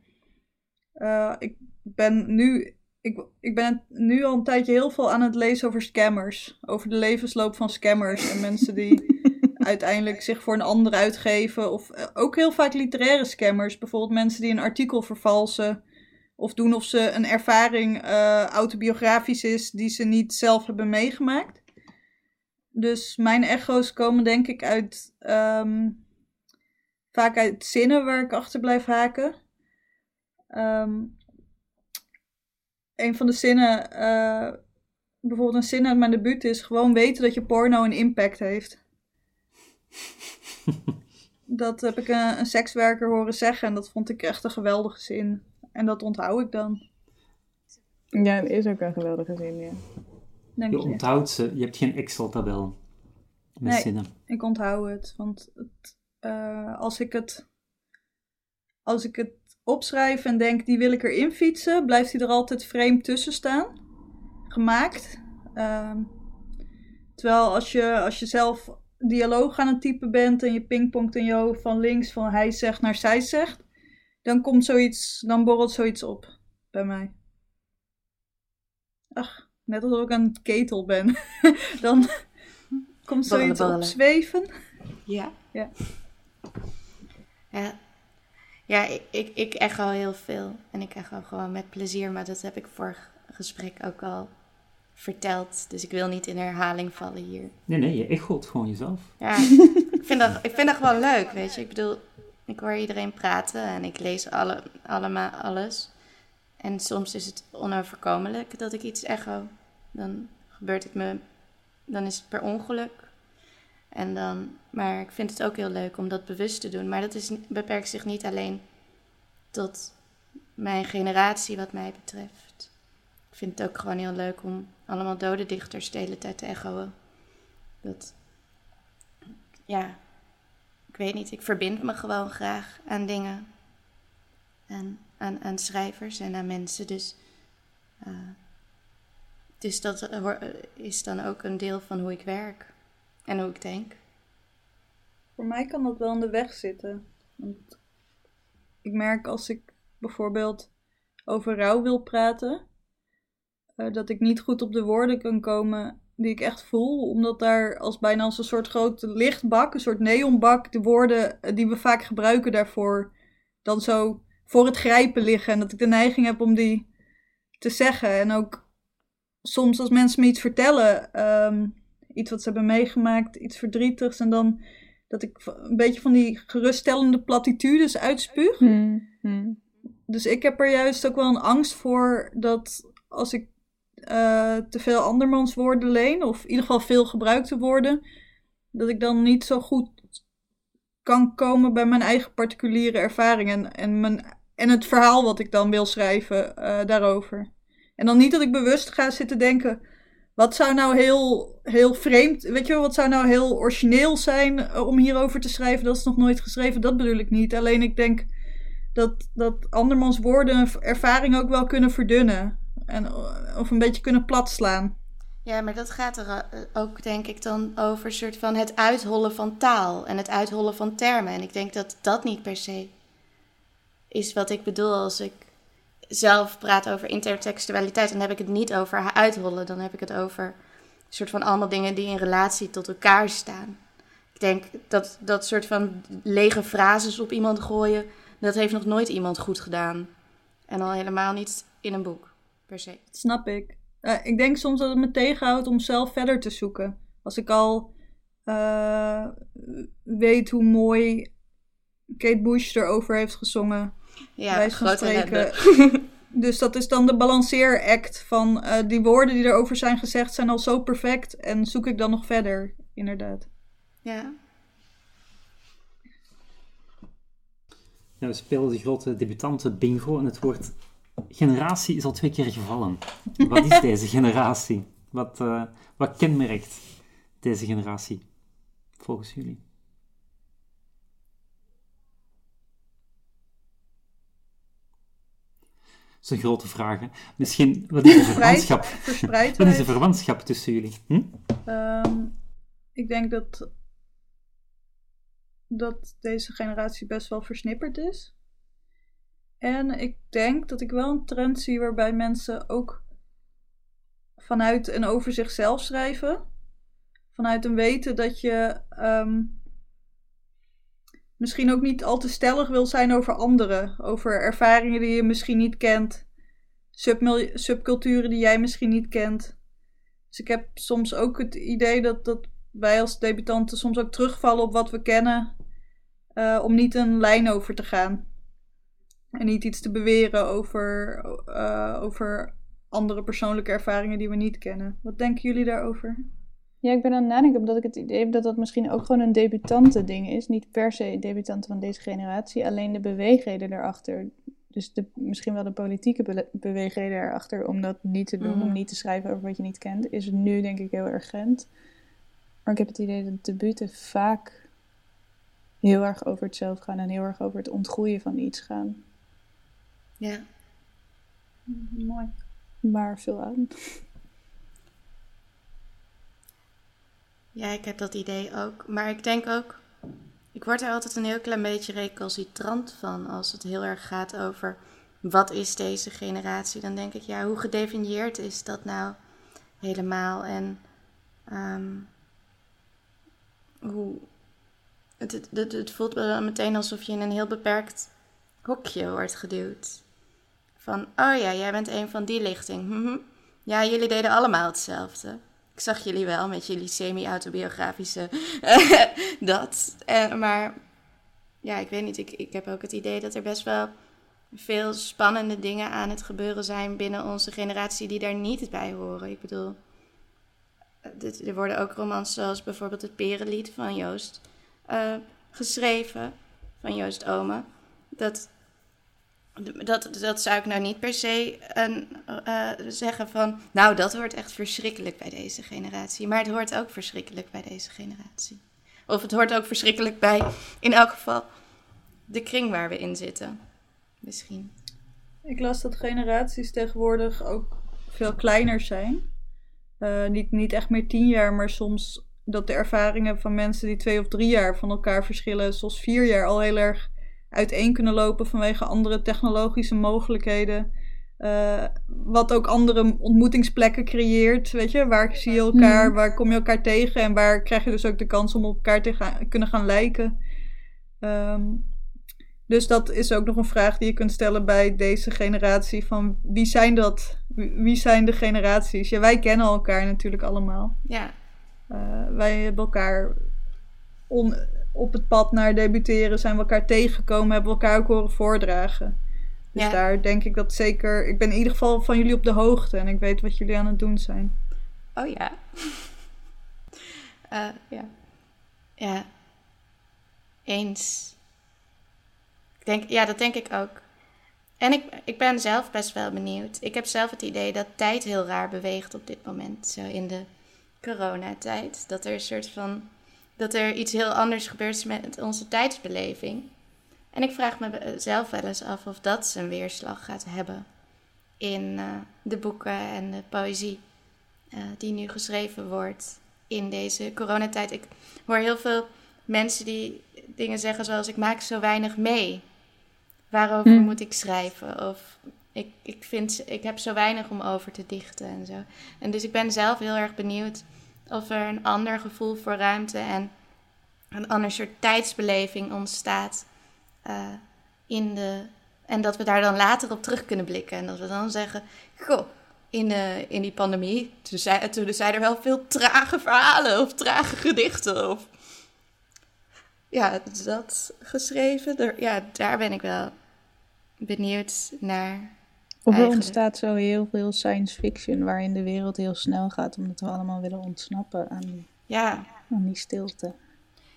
eh, ik ben nu. Ik, ik ben nu al een tijdje heel veel aan het lezen over scammers. Over de levensloop van scammers. En mensen die (laughs) uiteindelijk zich voor een ander uitgeven. Of eh, ook heel vaak literaire scammers. Bijvoorbeeld mensen die een artikel vervalsen. Of doen of ze een ervaring eh, autobiografisch is die ze niet zelf hebben meegemaakt. Dus mijn echo's komen denk ik uit. ehm, vaak uit zinnen waar ik achter blijf haken. Ehm, een van de zinnen, eh, bijvoorbeeld een zin uit mijn debuut is gewoon weten dat je porno een impact heeft. (laughs) dat heb ik een, een sekswerker horen zeggen en dat vond ik echt een geweldige zin. En dat onthoud ik dan, Ja, dat is ook een geweldige zin, ja. denk Je je. onthoudt ze, je hebt geen Excel-tabel met Nee. zinnen. Ik onthoud het, want het, eh, als ik het als ik het opschrijf en denk die wil ik erin fietsen, blijft hij er altijd vreemd tussen staan, gemaakt. Ehm, terwijl als je, als je zelf dialoog aan het typen bent en je pingpongt in je hoofd van links van hij zegt naar zij zegt, dan komt zoiets, dan borrelt zoiets op bij mij. Ach, net alsof ik een ketel ben. (laughs) dan komt Borrelen, zoiets borrelen. opzweven. Ja. Ja. Ja. Ja, ik, ik, ik echo heel veel. En ik echo gewoon met plezier. Maar dat heb ik vorig gesprek ook al verteld. Dus ik wil niet in herhaling vallen hier. Nee, nee, je echoot gewoon jezelf. Ja, (laughs) ik vind, dat, ik vind dat gewoon leuk, weet je. Ik bedoel, ik hoor iedereen praten en ik lees alle, allemaal alles. En soms is het onoverkomelijk dat ik iets echo. Dan gebeurt het me, dan is het per ongeluk. En dan, maar ik vind het ook heel leuk om dat bewust te doen. Maar dat is, beperkt zich niet alleen tot mijn generatie, wat mij betreft. Ik vind het ook gewoon heel leuk om allemaal dode dichters de hele tijd te echoen. Dat, ja, ik weet niet, ik verbind me gewoon graag aan dingen. En aan, schrijvers en aan mensen. Dus, uh, dus dat eh, is dan ook een deel van hoe ik werk en hoe ik denk. Voor mij kan dat wel in de weg zitten. Want ik merk als ik bijvoorbeeld over rouw wil praten, uh, dat ik niet goed op de woorden kan komen die ik echt voel. Omdat daar als bijna als een soort grote lichtbak, een soort neonbak, de woorden die we vaak gebruiken daarvoor, dan zo voor het grijpen liggen. En dat ik de neiging heb om die te zeggen. En ook soms als mensen me iets vertellen, um, iets wat ze hebben meegemaakt, iets verdrietigs. En dan dat ik een beetje van die geruststellende platitudes uitspuug. Hmm, hmm. Dus ik heb er juist ook wel een angst voor dat als ik uh, te veel andermans woorden leen, of in ieder geval veel gebruikte woorden, dat ik dan niet zo goed kan komen bij mijn eigen particuliere ervaring en, en, mijn, en het verhaal wat ik dan wil schrijven uh, daarover. En dan niet dat ik bewust ga zitten denken, wat zou nou heel, heel vreemd, weet je wel, wat zou nou heel origineel zijn uh, om hierover te schrijven, dat is nog nooit geschreven, dat bedoel ik niet. Alleen ik denk dat, dat andermans woorden ervaring ook wel kunnen verdunnen. En, of een beetje kunnen platslaan. Ja, maar dat gaat er eh, ook, denk ik, dan over soort van het uithollen van taal en het uithollen van termen. En ik denk dat dat niet per se is wat ik bedoel als ik zelf praat over intertextualiteit. Dan heb ik het niet over uithollen, dan heb ik het over een soort van allemaal dingen die in relatie tot elkaar staan. Ik denk dat dat soort van lege frases op iemand gooien, dat heeft nog nooit iemand goed gedaan. En al helemaal niet in een boek, per se. snap ik. Uh, ik denk soms dat het me tegenhoudt om zelf verder te zoeken. Als ik al uh, weet hoe mooi Kate Bush erover heeft gezongen. Ja, grote spreken. (laughs) dus dat is dan de balanceeract van uh, die woorden die erover zijn gezegd zijn al zo perfect. En zoek ik dan nog verder, inderdaad. Ja. Ja, we spelen de grote debutanten bingo en het woord generatie is al twee keer gevallen. Wat is (laughs) deze generatie? Wat, uh, wat kenmerkt deze generatie volgens jullie? Een grote vraag. Hè? Misschien, wat is de (laughs) verwantschap? Wat is de verwantschap tussen jullie? Hm? Um, ik denk dat, dat deze generatie best wel versnipperd is. En ik denk dat ik wel een trend zie waarbij mensen ook vanuit en over zichzelf schrijven. Vanuit een weten dat je um, misschien ook niet al te stellig wil zijn over anderen. Over ervaringen die je misschien niet kent. subculturen die jij misschien niet kent. Dus ik heb soms ook het idee dat, dat wij als debutanten soms ook terugvallen op wat we kennen. Uh, om niet een lijn over te gaan. En niet iets te beweren over, uh, over andere persoonlijke ervaringen die we niet kennen. Wat denken jullie daarover? Ja, ik ben aan het nadenken omdat ik het idee heb dat dat misschien ook gewoon een debutante ding is. Niet per se debutanten van deze generatie, alleen de beweegreden erachter. Dus de, misschien wel de politieke be beweegreden erachter om dat niet te doen, om mhm. niet te schrijven over wat je niet kent, is nu denk ik heel urgent. Maar ik heb het idee dat debuten vaak heel erg over het zelf gaan en heel erg over het ontgroeien van iets gaan. Ja. Mooi. Maar veel aan. Ja, ik heb dat idee ook. Maar ik denk ook, ik word er altijd een heel klein beetje recalcitrant van als het heel erg gaat over wat is deze generatie. Dan denk ik, ja, hoe gedefinieerd is dat nou helemaal? En um, hoe. Het, het, het, voelt wel meteen alsof je in een heel beperkt hokje wordt geduwd. Van, oh ja, jij bent een van die lichting. Mhm. Ja, jullie deden allemaal hetzelfde. Ik zag jullie wel met jullie semi-autobiografische (laughs) dat. En, maar ja, ik weet niet. Ik, ik heb ook het idee dat er best wel veel spannende dingen aan het gebeuren zijn binnen onze generatie die daar niet bij horen. Ik bedoel, er worden ook romans zoals bijvoorbeeld het Perenlied van Joost uh, geschreven, van Joost Ome. Dat, dat, dat zou ik nou niet per se een, uh, zeggen van, nou dat hoort echt verschrikkelijk bij deze generatie. Maar het hoort ook verschrikkelijk bij deze generatie. Of het hoort ook verschrikkelijk bij, in elk geval, de kring waar we in zitten. Misschien. Ik las dat generaties tegenwoordig ook veel kleiner zijn. Uh, niet, niet echt meer tien jaar, maar soms dat de ervaringen van mensen die twee of drie jaar van elkaar verschillen, zoals vier jaar al heel erg uiteen kunnen lopen vanwege andere technologische mogelijkheden. Uh, wat ook andere ontmoetingsplekken creëert. Weet je, waar zie je elkaar, mhm. waar kom je elkaar tegen en waar krijg je dus ook de kans om op elkaar te gaan, kunnen gaan lijken. Um, dus dat is ook nog een vraag die je kunt stellen bij deze generatie: van wie zijn dat? Wie zijn de generaties? Ja, wij kennen elkaar natuurlijk allemaal. Ja. Uh, wij hebben elkaar on, op het pad naar debuteren, zijn we elkaar tegengekomen, hebben we elkaar ook horen voordragen. Dus ja. daar denk ik dat zeker. Ik ben in ieder geval van jullie op de hoogte en ik weet wat jullie aan het doen zijn. Oh ja. uh, (laughs) ja. Ja. Eens. Ik denk, ja, dat denk ik ook. En ik, ik ben zelf best wel benieuwd. Ik heb zelf het idee dat tijd heel raar beweegt op dit moment. Zo in de coronatijd. Dat er een soort van dat er iets heel anders gebeurt met onze tijdsbeleving. En ik vraag mezelf wel eens af of dat zijn weerslag gaat hebben in uh, de boeken en de poëzie uh, die nu geschreven wordt in deze coronatijd. Ik hoor heel veel mensen die dingen zeggen zoals ik maak zo weinig mee. Waarover hm. moet ik schrijven? Of ik, ik, vind, ik heb zo weinig om over te dichten en zo. En dus ik ben zelf heel erg benieuwd of er een ander gevoel voor ruimte en een ander soort tijdsbeleving ontstaat. Uh, in de, en dat we daar dan later op terug kunnen blikken. En dat we dan zeggen: Goh, in, uh, in die pandemie, toen, zijn er wel veel trage verhalen of trage gedichten. Of... Ja, dat geschreven. ja, daar ben ik wel benieuwd naar. Of er ontstaat zo heel veel science fiction waarin de wereld heel snel gaat, omdat we allemaal willen ontsnappen aan die, ja. aan die stilte.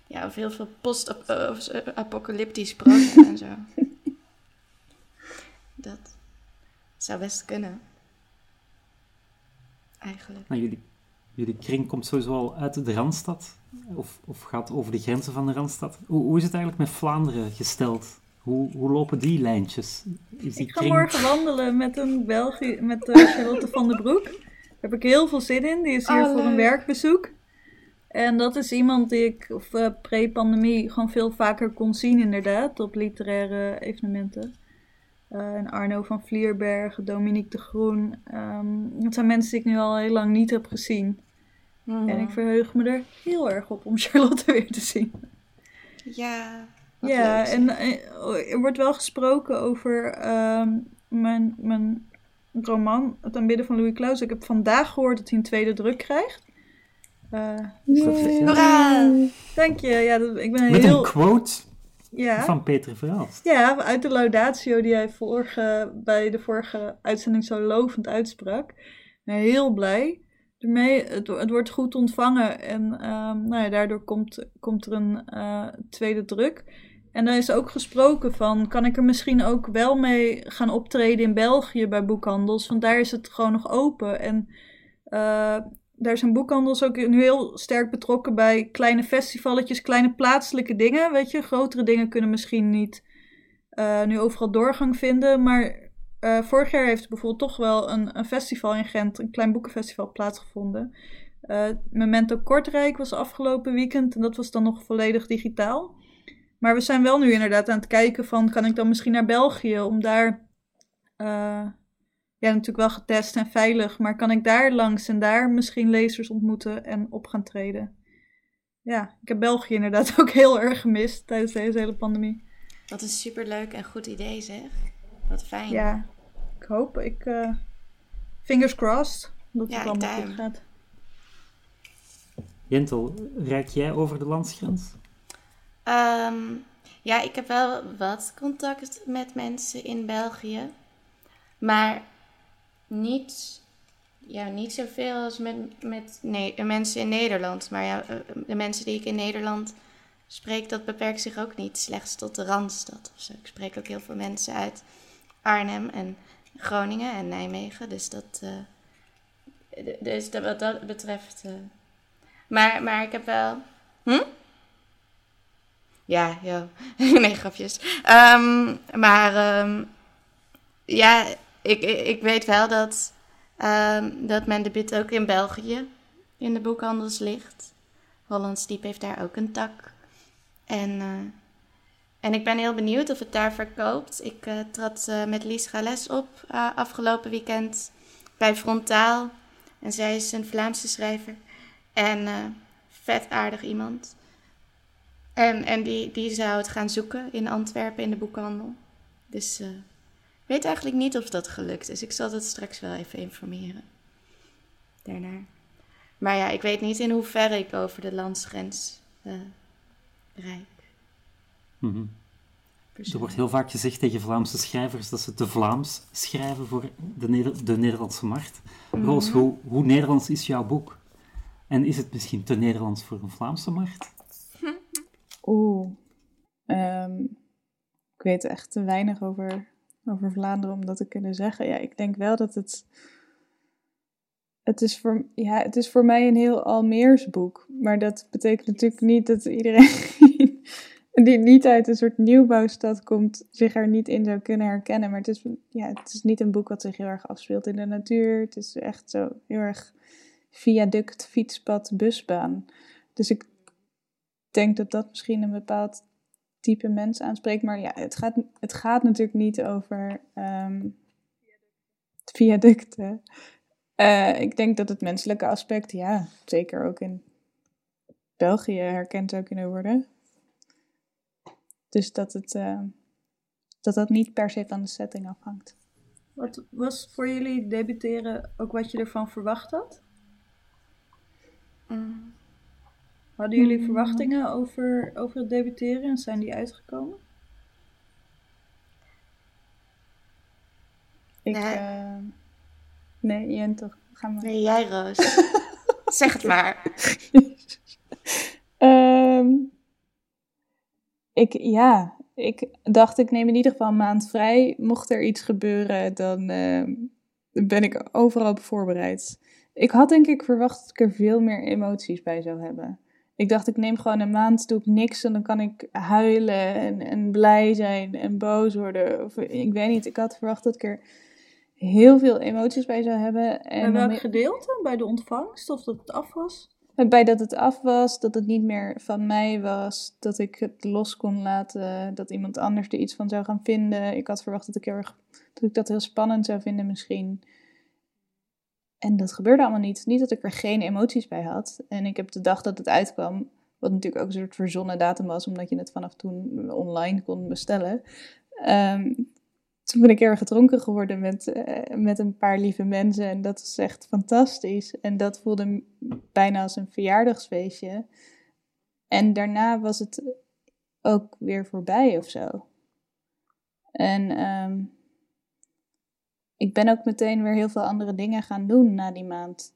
Ja, of heel veel post-apocalyptisch brood (laughs) en zo. Dat zou best kunnen. Eigenlijk. Nou, jullie, jullie kring komt sowieso al uit de Randstad. Of, of gaat over de grenzen van de Randstad. Hoe, hoe is het eigenlijk met Vlaanderen gesteld? Hoe, hoe lopen die lijntjes? Is die ik ga morgen wandelen met een België, met (laughs) uh, Charlotte van der Broek. Daar heb ik heel veel zin in. Die is hier oh, voor een werkbezoek. En dat is iemand die ik of, uh, pre-pandemie gewoon veel vaker kon zien, inderdaad, op literaire evenementen. Uh, en Arno van Vlierberg, Dominique de Groen. Um, dat zijn mensen die ik nu al heel lang niet heb gezien. En ik verheug me er heel erg op om (laughs) Charlotte weer te zien. Ja, ja, en eh, er wordt wel gesproken over um, mijn, mijn roman, Het aanbidden van Louis Klaus. Ik heb vandaag gehoord dat hij een tweede druk krijgt. Uh, Hoera! Dank je. Ja, dat, ik ben Met heel... een quote ja. van Peter Verhaast. Ja, uit de laudatio die hij vorige, bij de vorige uitzending zo lovend uitsprak. heel blij ermee. Het, het wordt goed ontvangen en um, nou ja, daardoor komt, komt er een uh, tweede druk. En er is ook gesproken van, kan ik er misschien ook wel mee gaan optreden in België bij boekhandels? Want daar is het gewoon nog open. En uh, daar zijn boekhandels ook nu heel sterk betrokken bij kleine festivalletjes, kleine plaatselijke dingen. Weet je, grotere dingen kunnen misschien niet uh, nu overal doorgang vinden. Maar uh, vorig jaar heeft bijvoorbeeld toch wel een, een, festival in Gent, een klein boekenfestival, plaatsgevonden. Memento Kortrijk was afgelopen weekend en dat was dan nog volledig digitaal. Maar we zijn wel nu inderdaad aan het kijken van, kan ik dan misschien naar België om daar ja, natuurlijk wel getest en veilig, maar kan ik daar langs en daar misschien lezers ontmoeten en op gaan treden? Ja, ik heb België inderdaad (laughs) ook heel erg gemist tijdens deze hele pandemie. Wat een superleuk en goed idee zeg. Wat fijn. Ja, ik hoop. Ik, eh, fingers crossed dat Ja, het ik allemaal goed gaat. Jentel, reik jij over de landsgrens? Ehm, ja, ik heb wel wat contact met mensen in België. Maar niet, ja, niet zoveel als met, met nee, mensen in Nederland. Maar ja, eh, de mensen die ik in Nederland spreek, dat beperkt zich ook niet slechts tot de Randstad of zo. Ik spreek ook heel veel mensen uit Arnhem en Groningen en Nijmegen. Dus dat, eh, dus dat, wat dat betreft... eh, maar, maar ik heb wel... Hm? Ja, ja. (laughs) nee, grapjes. Ehm, maar ehm, ja, ik, ik weet wel dat, ehm, dat mijn debuut ook in België in de boekhandels ligt. Hollands Diep heeft daar ook een tak. En, eh, en ik ben heel benieuwd of het daar verkoopt. Ik eh, trad eh, met Lies Gales op afgelopen weekend bij Frontaal. En zij is een Vlaamse schrijver. En vet aardig iemand. En, en die, die zou het gaan zoeken in Antwerpen in de boekhandel. Dus eh, ik weet eigenlijk niet of dat gelukt is. Ik zal dat straks wel even informeren. Daarnaar. Maar ja, ik weet niet in hoeverre ik over de landsgrens eh rijd. Mhm. Er wordt heel vaak gezegd tegen Vlaamse schrijvers dat ze te Vlaams schrijven voor de, Neder- de Nederlandse markt. Roos, hoe, hoe Nederlands is jouw boek? En is het misschien te Nederlands voor een Vlaamse markt? Oeh. Ehm, ik weet echt te weinig over, over Vlaanderen om dat te kunnen zeggen. Ja, ik denk wel dat het. Het is, voor, ja, het is voor mij een heel Almeers boek. Maar dat betekent natuurlijk niet dat iedereen (laughs) die niet uit een soort nieuwbouwstad komt, zich er niet in zou kunnen herkennen. Maar het is, ja, het is niet een boek wat zich heel erg afspeelt in de natuur. Het is echt zo heel erg viaduct, fietspad, busbaan. Dus ik denk dat dat misschien een bepaald type mens aanspreekt. Maar ja, het gaat, het gaat natuurlijk niet over ehm, viaducten. Eh, ik denk dat het menselijke aspect, ja, zeker ook in België herkend zou kunnen worden. Dus dat het, eh, dat, dat niet per se van de setting afhangt. Wat was voor jullie debuteren ook wat je ervan verwacht had? Mm. Hadden jullie Mm. verwachtingen over, over het debuteren en zijn die uitgekomen? Ik, Nee. eh, nee, Jen toch, ga maar. Nee, jij Roos. (laughs) zeg het maar. (laughs) Ehm, ik, ja, ik dacht ik neem in ieder geval een maand vrij. Mocht er iets gebeuren, dan ehm, ben ik overal op voorbereid. Ik had denk ik verwacht dat ik er veel meer emoties bij zou hebben. Ik dacht ik neem gewoon een maand, doe ik niks en dan kan ik huilen en, en blij zijn en boos worden. Of, ik weet niet, ik had verwacht dat ik er heel veel emoties bij zou hebben. En dan welk gedeelte? Bij de ontvangst of dat het af was? bij dat het af was, dat het niet meer van mij was, dat ik het los kon laten, dat iemand anders er iets van zou gaan vinden. Ik had verwacht dat ik, heel erg, dat, ik dat heel spannend zou vinden misschien. En dat gebeurde allemaal niet. Niet dat ik er geen emoties bij had. En ik heb de dag dat het uitkwam, wat natuurlijk ook een soort verzonnen datum was, omdat je het vanaf toen online kon bestellen. Ehm, toen ben ik erg gedronken geworden met, eh, met een paar lieve mensen. En dat is echt fantastisch. En dat voelde bijna als een verjaardagsfeestje. En daarna was het ook weer voorbij of zo. En ehm, ik ben ook meteen weer heel veel andere dingen gaan doen na die maand.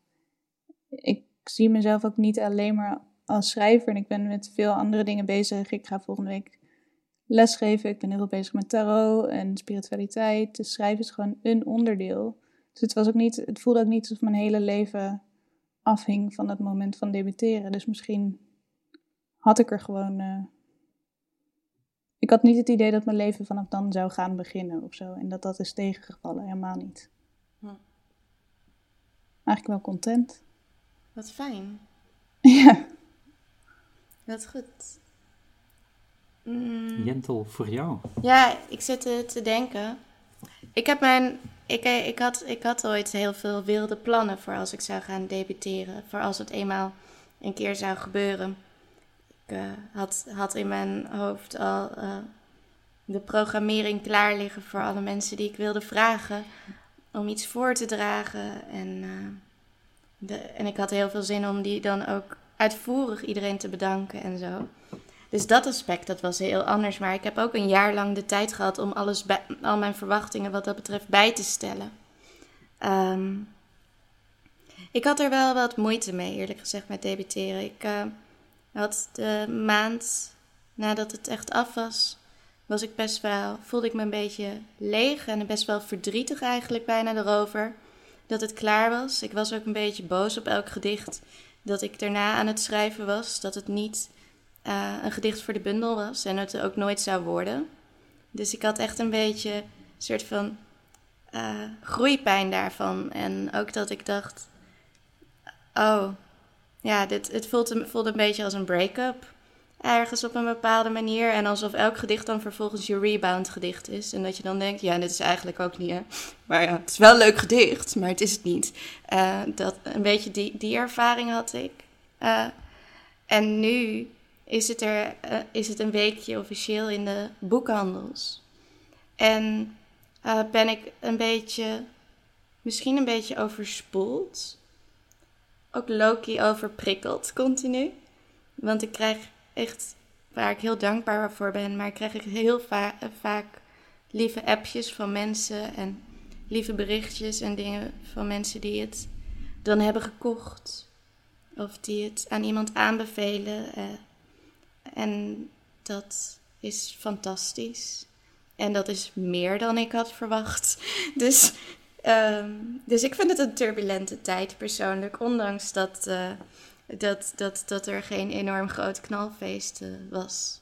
Ik zie mezelf ook niet alleen maar als schrijver. En ik ben met veel andere dingen bezig. Ik ga volgende week lesgeven. Ik ben heel veel bezig met tarot en spiritualiteit. Dus schrijven is gewoon een onderdeel. Dus het, was ook niet, het voelde ook niet alsof mijn hele leven afhing van het moment van debuteren. Dus misschien had ik er gewoon. eh, had niet het idee dat mijn leven vanaf dan zou gaan beginnen of zo. En dat dat is tegengevallen, helemaal niet. Hm. Eigenlijk wel content. Wat fijn. (laughs) ja. Wat goed. Mm. Jentel, voor jou. Ja, ik zit te, te denken. Ik heb mijn. Ik, eh, ik, had, ik had ooit heel veel wilde plannen voor als ik zou gaan debuteren. Voor als het eenmaal een keer zou gebeuren. Eh, had, had in mijn hoofd al eh, de programmering klaar liggen voor alle mensen die ik wilde vragen om iets voor te dragen. En, eh, de, en ik had heel veel zin om die dan ook uitvoerig iedereen te bedanken en zo. Dus dat aspect, dat was heel anders. Maar ik heb ook een jaar lang de tijd gehad om alles bij, al mijn verwachtingen wat dat betreft bij te stellen. Ehm, ik had er wel wat moeite mee, eerlijk gezegd, met debuteren. Ik uh, had de maand nadat het echt af was, was ik best wel, voelde ik me een beetje leeg en best wel verdrietig eigenlijk bijna erover dat het klaar was. Ik was ook een beetje boos op elk gedicht dat ik daarna aan het schrijven was, dat het niet uh, een gedicht voor de bundel was en het ook nooit zou worden. Dus ik had echt een beetje een soort van uh, groeipijn daarvan. En ook dat ik dacht, oh, ja, dit, het voelde een beetje als een break-up ergens op een bepaalde manier. En alsof elk gedicht dan vervolgens je rebound gedicht is. En dat je dan denkt, ja, dit is eigenlijk ook niet, hè. Maar ja, het is wel een leuk gedicht, maar het is het niet. Uh, dat, een beetje die, die ervaring had ik. Uh, en nu is het, er, uh, is het een weekje officieel in de boekhandels. En ben ik een beetje, misschien een beetje overspoeld. Ook Loki overprikkeld continu. Want ik krijg echt waar ik heel dankbaar voor ben. Maar krijg ik heel va vaak lieve appjes van mensen en lieve berichtjes en dingen van mensen die het dan hebben gekocht. Of die het aan iemand aanbevelen. Uh, en dat is fantastisch. En dat is meer dan ik had verwacht. (laughs) Dus, um, dus ik vind het een turbulente tijd persoonlijk. Ondanks dat, uh, dat, dat, dat er geen enorm groot knalfeest uh, was.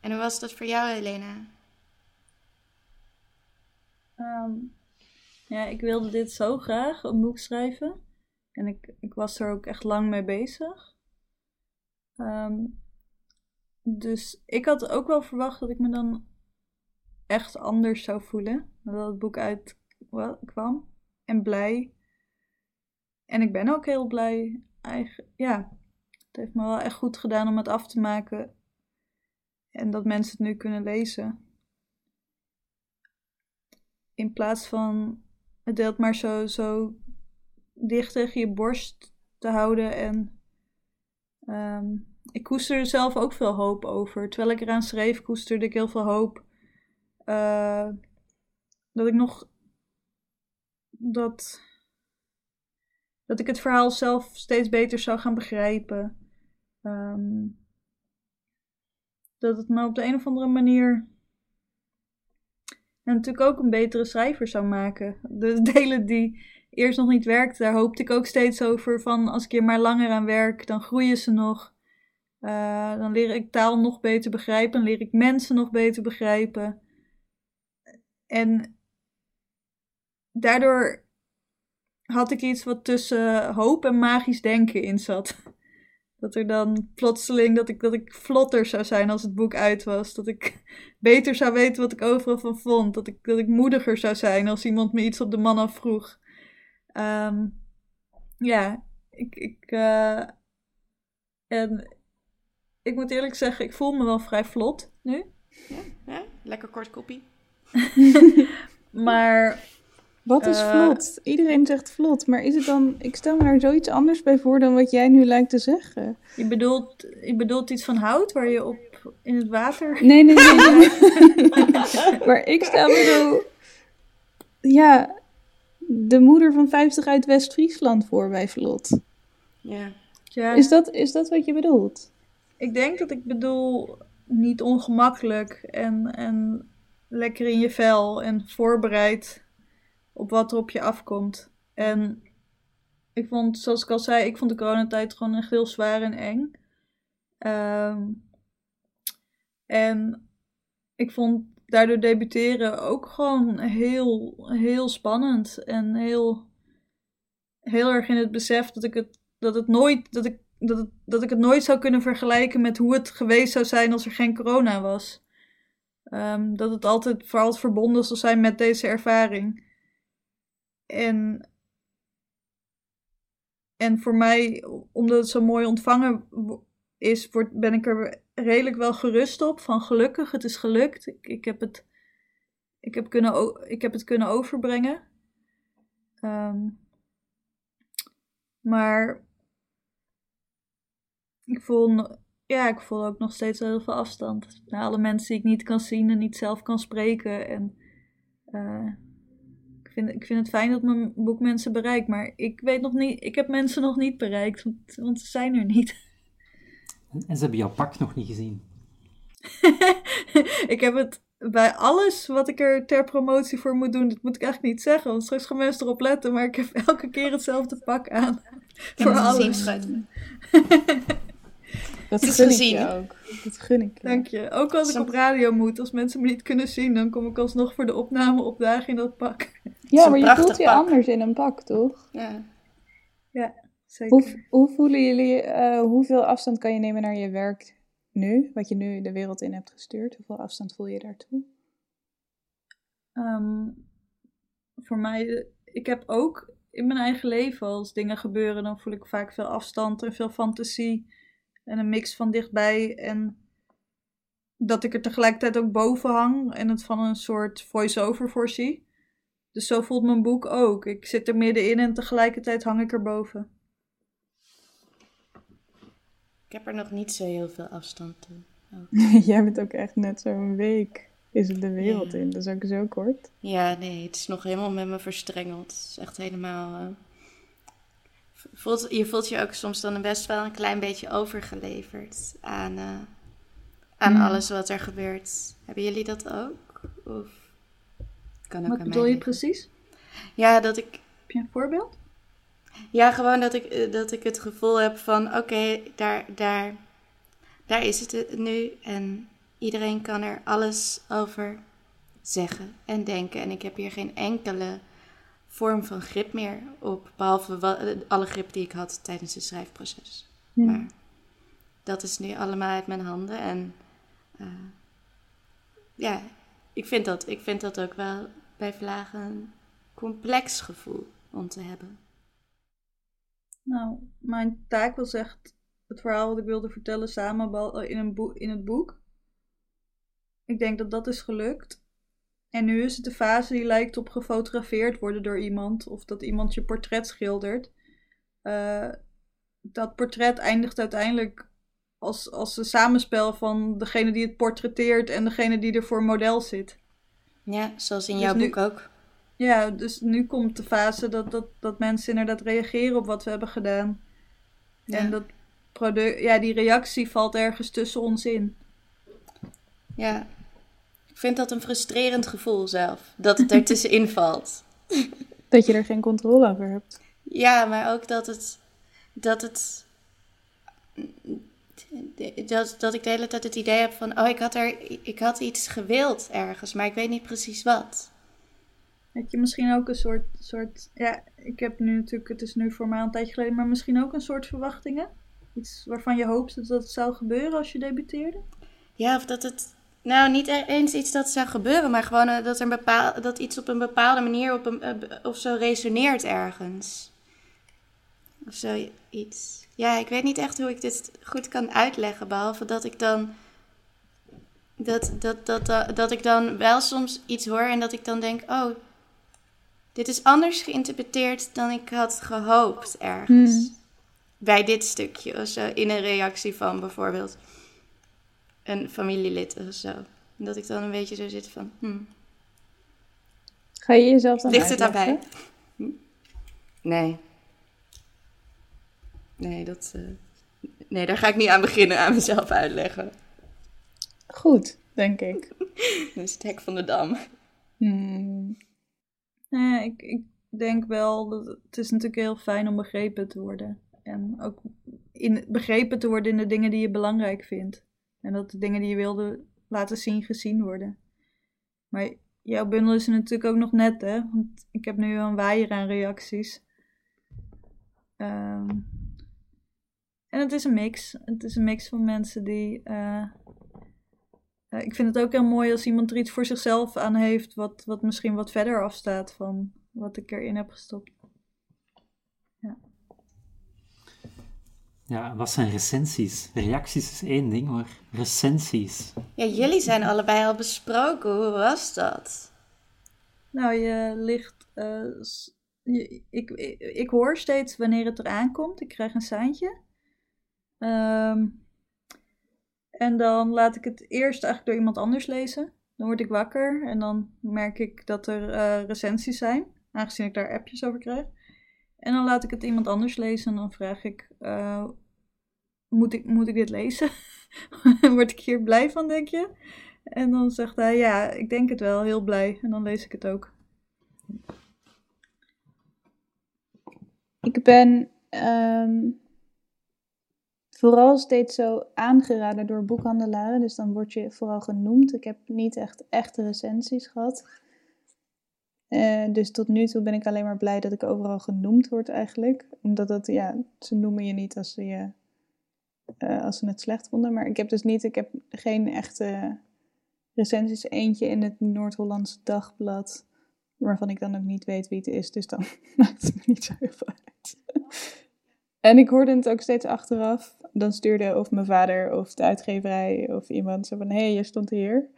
En hoe was dat voor jou, Helena? Um, ja, ik wilde dit zo graag, een boek schrijven. En ik, ik was er ook echt lang mee bezig. Um, dus ik had ook wel verwacht dat ik me dan echt anders zou voelen. Nadat het boek uitkwam. En blij. En ik ben ook heel blij eigen, ja, het heeft me wel echt goed gedaan om het af te maken. En dat mensen het nu kunnen lezen. In plaats van het deelt maar zo, zo dicht tegen je borst te houden. En um, ik koesterde zelf ook veel hoop over. Terwijl ik eraan schreef, koesterde ik heel veel hoop. Uh, dat ik nog. Dat dat ik het verhaal zelf steeds beter zou gaan begrijpen. Um, dat het me op de een of andere manier. Natuurlijk ook een betere schrijver zou maken. De (laughs) delen die eerst nog niet werkten, daar hoopte ik ook steeds over. Van als ik hier maar langer aan werk, dan groeien ze nog. Uh, dan leer ik taal nog beter begrijpen. Dan leer ik mensen nog beter begrijpen. En daardoor had ik iets wat tussen hoop en magisch denken in zat. Dat er dan plotseling, dat ik, dat ik vlotter zou zijn als het boek uit was. Dat ik beter zou weten wat ik overal van vond. Dat ik, dat ik moediger zou zijn als iemand me iets op de man afvroeg. Um, ja, ik. ik uh, en ik moet eerlijk zeggen, ik voel me wel vrij vlot nu. Ja, ja lekker kort kopie. (laughs) maar wat is uh, vlot? Iedereen zegt vlot, maar is het dan... Ik stel me daar zoiets anders bij voor dan wat jij nu lijkt te zeggen. Je bedoelt, je bedoelt iets van hout waar je op in het water... Nee, nee, nee. nee. (laughs) maar ik stel me zo... Ja, de moeder van 50 uit West-Friesland voor bij vlot. Ja. ja. Is, dat, is dat wat je bedoelt? Ik denk dat ik bedoel niet ongemakkelijk en, en lekker in je vel en voorbereid op wat er op je afkomt. En ik vond, zoals ik al zei, ik vond de coronatijd gewoon echt heel zwaar en eng. Um, en ik vond daardoor debuteren ook gewoon heel, heel spannend. En heel, heel erg in het besef dat ik het, dat het nooit, dat ik, dat, dat ik het nooit zou kunnen vergelijken met hoe het geweest zou zijn als er geen corona was. Um, dat het altijd vooral verbonden zal zijn met deze ervaring. En, en voor mij, omdat het zo mooi ontvangen is, ben ik er redelijk wel gerust op. Van gelukkig, het is gelukt. Ik, ik, heb, het, ik, heb, kunnen, ik heb het kunnen overbrengen. Ehm, maar ik voel, ja, ik voel ook nog steeds heel veel afstand. Naar alle mensen die ik niet kan zien en niet zelf kan spreken. En eh, vind, ik vind het fijn dat mijn boek mensen bereikt. Maar ik weet nog niet, ik heb mensen nog niet bereikt, want, want ze zijn er niet. (laughs) En ze hebben jouw pak nog niet gezien. (laughs) ik heb het bij alles wat ik er ter promotie voor moet doen, dat moet ik eigenlijk niet zeggen, want straks gaan mensen erop letten, maar ik heb elke keer hetzelfde pak aan. voor alles. (laughs) Dat is gun ik gezien. je ook. Dat gun ik je. Dank je. Ook als ik op radio moet, als mensen me niet kunnen zien, dan kom ik alsnog voor de opname opdagen in dat pak. Ja, maar je voelt je pak. anders in een pak, toch? Ja. Zeker. Hoe, hoe voelen jullie, eh, hoeveel afstand kan je nemen naar je werk nu? Wat je nu de wereld in hebt gestuurd? Hoeveel afstand voel je daartoe? Ehm, voor mij, ik heb ook in mijn eigen leven, als dingen gebeuren, dan voel ik vaak veel afstand en veel fantasie. En een mix van dichtbij en dat ik er tegelijkertijd ook boven hang en het van een soort voice-over voorzie. Dus zo voelt mijn boek ook. Ik zit er middenin en tegelijkertijd hang ik erboven. Ik heb er nog niet zo heel veel afstand toe. (laughs) Jij bent ook echt net zo'n week. Is het de wereld Ja. in? Dat is ook zo kort. Ja, nee, het is nog helemaal met me verstrengeld. Het is echt helemaal. eh, voelt, je voelt je ook soms dan best wel een klein beetje overgeleverd aan, eh, aan Hmm. alles wat er gebeurt. Hebben jullie dat ook? Of kan ook Wat aan bedoel je precies? Ja, dat ik Heb je een voorbeeld? Ja, gewoon dat ik, eh, dat ik het gevoel heb van oké, daar, daar, daar is het eh, nu. En iedereen kan er alles over zeggen en denken. En ik heb hier geen enkele vorm van grip meer op. Behalve eh, alle grip die ik had tijdens het schrijfproces. Maar dat is nu allemaal uit mijn handen. En eh, ja, ik vind, dat, ik vind dat ook wel bij vlagen een complex gevoel om te hebben. Nou, mijn taak was echt het verhaal wat ik wilde vertellen samen in, een boek, in het boek. Ik denk dat dat is gelukt. En nu is het de fase die lijkt op gefotografeerd worden door iemand. Of dat iemand je portret schildert. Eh, dat portret eindigt uiteindelijk als, als een samenspel van degene die het portretteert en degene die er voor model zit. Ja, zoals in Dus jouw nu- boek ook. Ja, dus nu komt de fase dat, dat, dat mensen inderdaad reageren op wat we hebben gedaan. Ja. En dat product, ja, die reactie valt ergens tussen ons in. Ja. Ik vind dat een frustrerend gevoel zelf. Dat het er tussenin (laughs) valt. Dat je er geen controle over hebt. Ja, maar ook dat het. Dat het. Dat, dat ik de hele tijd het idee heb van. Oh, ik had, er, ik had iets gewild ergens, maar ik weet niet precies wat. Heb je misschien ook een soort, soort. Ja, ik heb nu natuurlijk. Het is nu voor mij al een tijdje geleden, maar misschien ook een soort verwachtingen? Iets waarvan je hoopte dat het zou gebeuren als je debuteerde? Ja, of dat het. Nou, niet e- eens iets dat zou gebeuren, maar gewoon eh, dat, er een bepaal, dat iets op een bepaalde manier op een, eh, of zo resoneert ergens. Of zoiets. Ja, ik weet niet echt hoe ik dit goed kan uitleggen, behalve dat ik dan. Dat, dat, dat, dat, dat ik dan wel soms iets hoor en dat ik dan denk: oh, dit is anders geïnterpreteerd dan ik had gehoopt ergens. Hmm. Bij dit stukje of zo, in een reactie van bijvoorbeeld een familielid of zo. En dat ik dan een beetje zo zit van, hmm, Ga je jezelf dan ligt het daarbij? Hm? Nee. Nee, dat, eh, nee, daar ga ik niet aan beginnen, aan mezelf uitleggen. Goed, denk ik. (laughs) Dat is het hek van de dam. Hmm. Nee, ik, ik denk wel dat het is natuurlijk heel fijn om begrepen te worden. En ook in, begrepen te worden in de dingen die je belangrijk vindt. En dat de dingen die je wilde laten zien, gezien worden. Maar jouw bundel is er natuurlijk ook nog net, hè? Want ik heb nu een waaier aan reacties. Ehm, en het is een mix. Het is een mix van mensen die. eh, eh, ik vind het ook heel mooi als iemand er iets voor zichzelf aan heeft, wat, wat misschien wat verder afstaat van wat ik erin heb gestopt. Ja, wat zijn recensies? Reacties is één ding, maar recensies. Ja, jullie zijn allebei al besproken. Hoe was dat? Nou, je ligt. eh, je- ik, ik, ik hoor steeds wanneer het eraan komt. Ik krijg een seintje. Ehm, en dan laat ik het eerst eigenlijk door iemand anders lezen. Dan word ik wakker en dan merk ik dat er eh, recensies zijn, aangezien ik daar appjes over krijg. En dan laat ik het iemand anders lezen en dan vraag ik: eh, moet, ik moet ik dit lezen? (laughs) word ik hier blij van, denk je? En dan zegt hij: Ja, ik denk het wel, heel blij. En dan lees ik het ook. Ik ben ehm, vooral steeds zo aangeraden door boekhandelaren. Dus dan word je vooral genoemd. Ik heb niet echt echte recensies gehad. Eh, dus tot nu toe ben ik alleen maar blij dat ik overal genoemd word eigenlijk. Omdat dat, ja, ze noemen je niet als ze, je, eh, als ze het slecht vonden. Maar ik heb dus niet, ik heb geen echte recensies. Eentje in het Noord-Hollands Dagblad. Waarvan ik dan ook niet weet wie het is. Dus dan (laughs) maakt het me niet zo heel veel uit. En ik hoorde het ook steeds achteraf. Dan stuurde of mijn vader of de uitgeverij of iemand zo van... Hé, hey, je stond hier.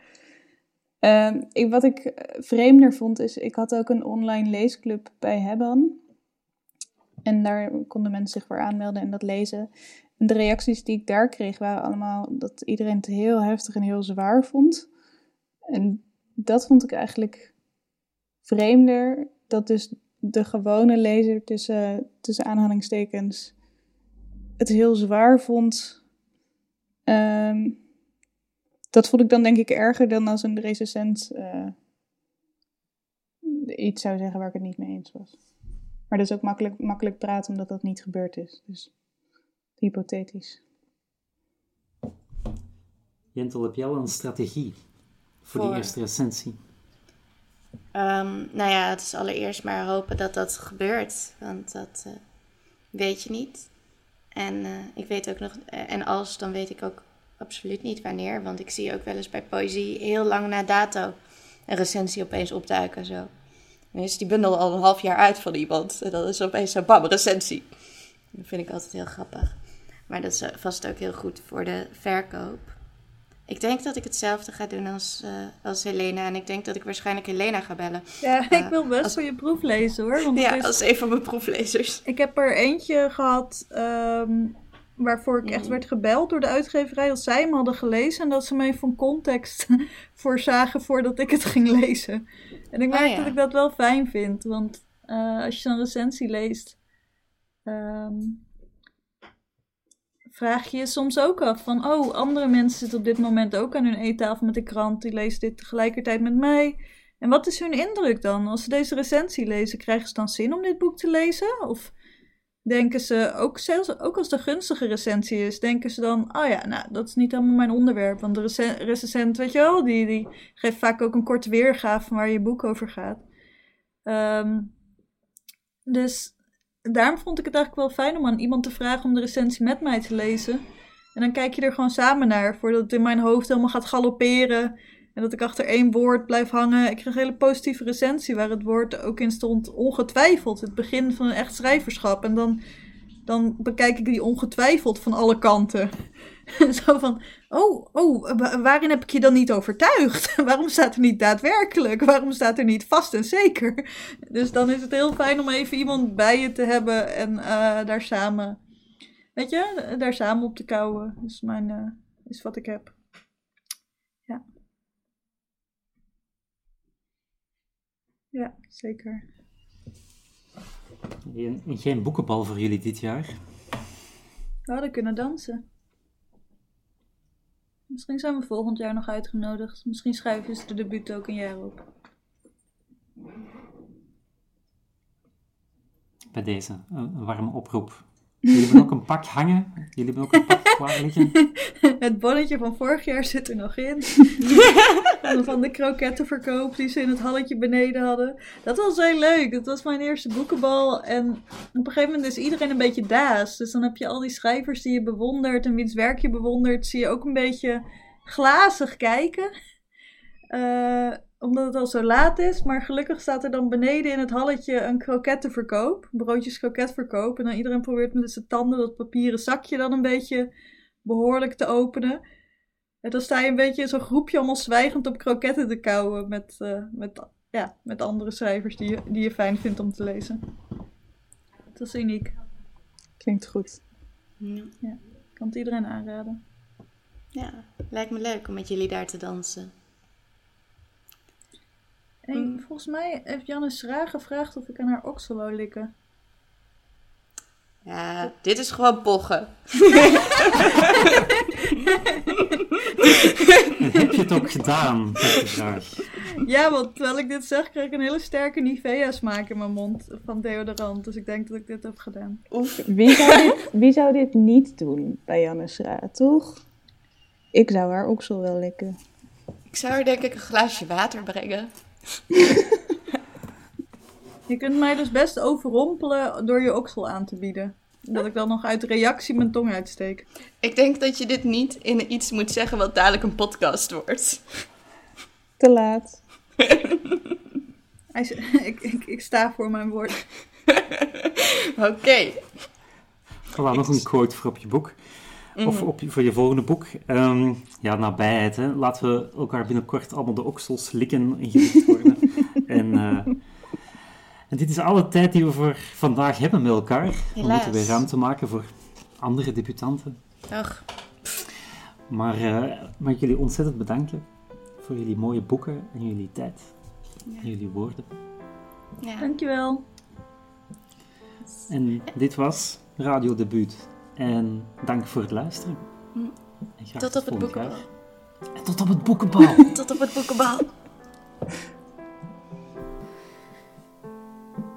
Ehm, ik, wat ik eh, vreemder vond is... Ik had ook een online leesclub bij Hebban. En daar konden mensen zich voor aanmelden en dat lezen. En de reacties die ik daar kreeg waren allemaal... Dat iedereen het heel heftig en heel zwaar vond. En dat vond ik eigenlijk vreemder. Dat dus de gewone lezer tussen, tussen aanhalingstekens het heel zwaar vond. Ehm, dat vond ik dan denk ik erger dan als een recensent eh, iets zou zeggen waar ik het niet mee eens was. Maar dat is ook makkelijk, makkelijk praten omdat dat niet gebeurd is. Dus hypothetisch. Jentel, heb jij al een strategie voor, die Voor- eerste recensie? Ehm, nou ja, het is allereerst maar hopen dat dat gebeurt. Want dat eh, weet je niet. En eh, ik weet ook nog, eh, en als, dan weet ik ook absoluut niet wanneer. Want ik zie ook wel eens bij poëzie heel lang na dato een recensie opeens opduiken. Zo. Dan is die bundel al een half jaar uit van iemand. En dan is opeens zo bam, recensie. Dat vind ik altijd heel grappig. Maar dat is eh, vast ook heel goed voor de verkoop. Ik denk dat ik hetzelfde ga doen als, eh, als Helena. En ik denk dat ik waarschijnlijk Helena ga bellen. Ja, Eh, ik wil best als- voor je proef lezen hoor. Want Ja, is- als een van mijn proeflezers. Ik heb er eentje gehad ehm, waarvoor ik echt Mhm. werd gebeld door de uitgeverij dat zij hem hadden gelezen en dat ze mij van context (laughs) voorzagen voordat ik het ging lezen. En ik Ah, merk ja. dat ik dat wel fijn vind, want als je zo'n recensie leest, ehm, vraag je je soms ook af van, oh, andere mensen zitten op dit moment ook aan hun eettafel met de krant, die lezen dit tegelijkertijd met mij. En wat is hun indruk dan? Als ze deze recensie lezen, krijgen ze dan zin om dit boek te lezen? Of denken ze, ook, zelfs, ook als een gunstige recensie is, denken ze dan, oh ja, nou, dat is niet helemaal mijn onderwerp. Want de recen- recensent, weet je wel, die, die geeft vaak ook een korte weergave van waar je boek over gaat. Ehm, dus daarom vond ik het eigenlijk wel fijn om aan iemand te vragen om de recensie met mij te lezen. En dan kijk je er gewoon samen naar, voordat het in mijn hoofd helemaal gaat galopperen. En dat ik achter één woord blijf hangen. Ik kreeg een hele positieve recensie waar het woord ook in stond ongetwijfeld. Het begin van een echt schrijverschap. En dan, dan bekijk ik die ongetwijfeld van alle kanten. (laughs) Zo van, oh, oh, wa- waarin heb ik je dan niet overtuigd? (laughs) Waarom staat er niet daadwerkelijk? Waarom staat er niet vast en zeker? Dus dan is het heel fijn om even iemand bij je te hebben en eh, daar samen, weet je, daar samen op te kouwen. Is, mijn, eh, is wat ik heb. Ja. Ja, zeker. Geen, geen boekenbal voor jullie dit jaar. We hadden kunnen dansen. Misschien zijn we volgend jaar nog uitgenodigd. Misschien schrijven ze de debuut ook een jaar op. Bij deze, een, een warme oproep. Jullie hebben ook een pak hangen. Jullie hebben ook een pak (laughs) klaar liggen. Het bonnetje van vorig jaar zit er nog in. (laughs) Van- de krokettenverkoop die ze in het halletje beneden hadden. Dat was heel leuk. Dat was mijn eerste boekenbal. En op een gegeven moment is iedereen een beetje daas. Dus dan heb je al die schrijvers die je bewondert en wiens werk je bewondert. Zie je ook een beetje glazig kijken. Eh, omdat het al zo laat is. Maar gelukkig staat er dan beneden in het halletje een krokettenverkoop. Broodjes kroketverkoop. En dan iedereen probeert met zijn tanden dat papieren zakje dan een beetje behoorlijk te openen. En dan sta je een beetje in zo'n groepje allemaal zwijgend op kroketten te kauwen. Met, uh, met, ja, met andere schrijvers die je, die je fijn vindt om te lezen. Dat is uniek. Klinkt goed. Ja. ja. Kan het iedereen aanraden. Ja, lijkt me leuk om met jullie daar te dansen. En mm. volgens mij heeft Janne Schra gevraagd of ik aan haar oksel wou likken. Ja, dit is gewoon pochen. (laughs) heb je het ook gedaan. Ja, want terwijl ik dit zeg, krijg ik een hele sterke Nivea-smaak in mijn mond van deodorant. Dus ik denk dat ik dit heb gedaan. Wie zou dit, wie zou dit niet doen bij Janne Schra, toch? Ik zou haar oksel wel likken. Ik zou haar denk ik een glaasje water brengen. (laughs) je kunt mij dus best overrompelen door je oksel aan te bieden. Dat ik dan nog uit reactie mijn tong uitsteek. Ik denk dat je dit niet in iets moet zeggen wat dadelijk een podcast wordt. Te laat. (laughs) ik, ik, ik sta voor mijn woord. (laughs) Oké. Okay. Nog een quote voor op je boek. Of mhm. op, voor je volgende boek. Um, ja, nabijheid. Hè. Laten we elkaar binnenkort allemaal de oksels likken en gelikt worden. (laughs) en, uh, en dit is alle tijd die we voor vandaag hebben met elkaar. Helaas. We moeten weer ruimte maken voor andere debutanten. Ach. Maar uh, mag ik jullie ontzettend bedanken voor jullie mooie boeken en jullie tijd. Ja. En jullie woorden. Ja. Dankjewel. En dit was Radio Debuut. En dank voor het luisteren. tot op het boekenbal. En tot op het boekenbal. (laughs) tot op het boekenbal.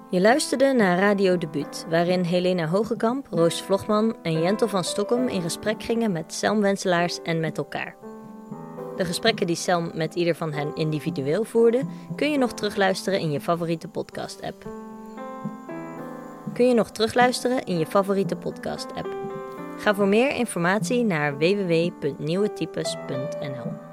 Je luisterde naar Radio Debuut, waarin Helena Hogekamp, Roos Vlogman en Jentel van Stockholm in gesprek gingen met Selm Wenselaars en met elkaar. De gesprekken die Selm met ieder van hen individueel voerde, kun je nog terugluisteren in je favoriete podcast-app. Kun je nog terugluisteren in je favoriete podcast-app. Ga voor meer informatie naar www.nieuwetypes.nl.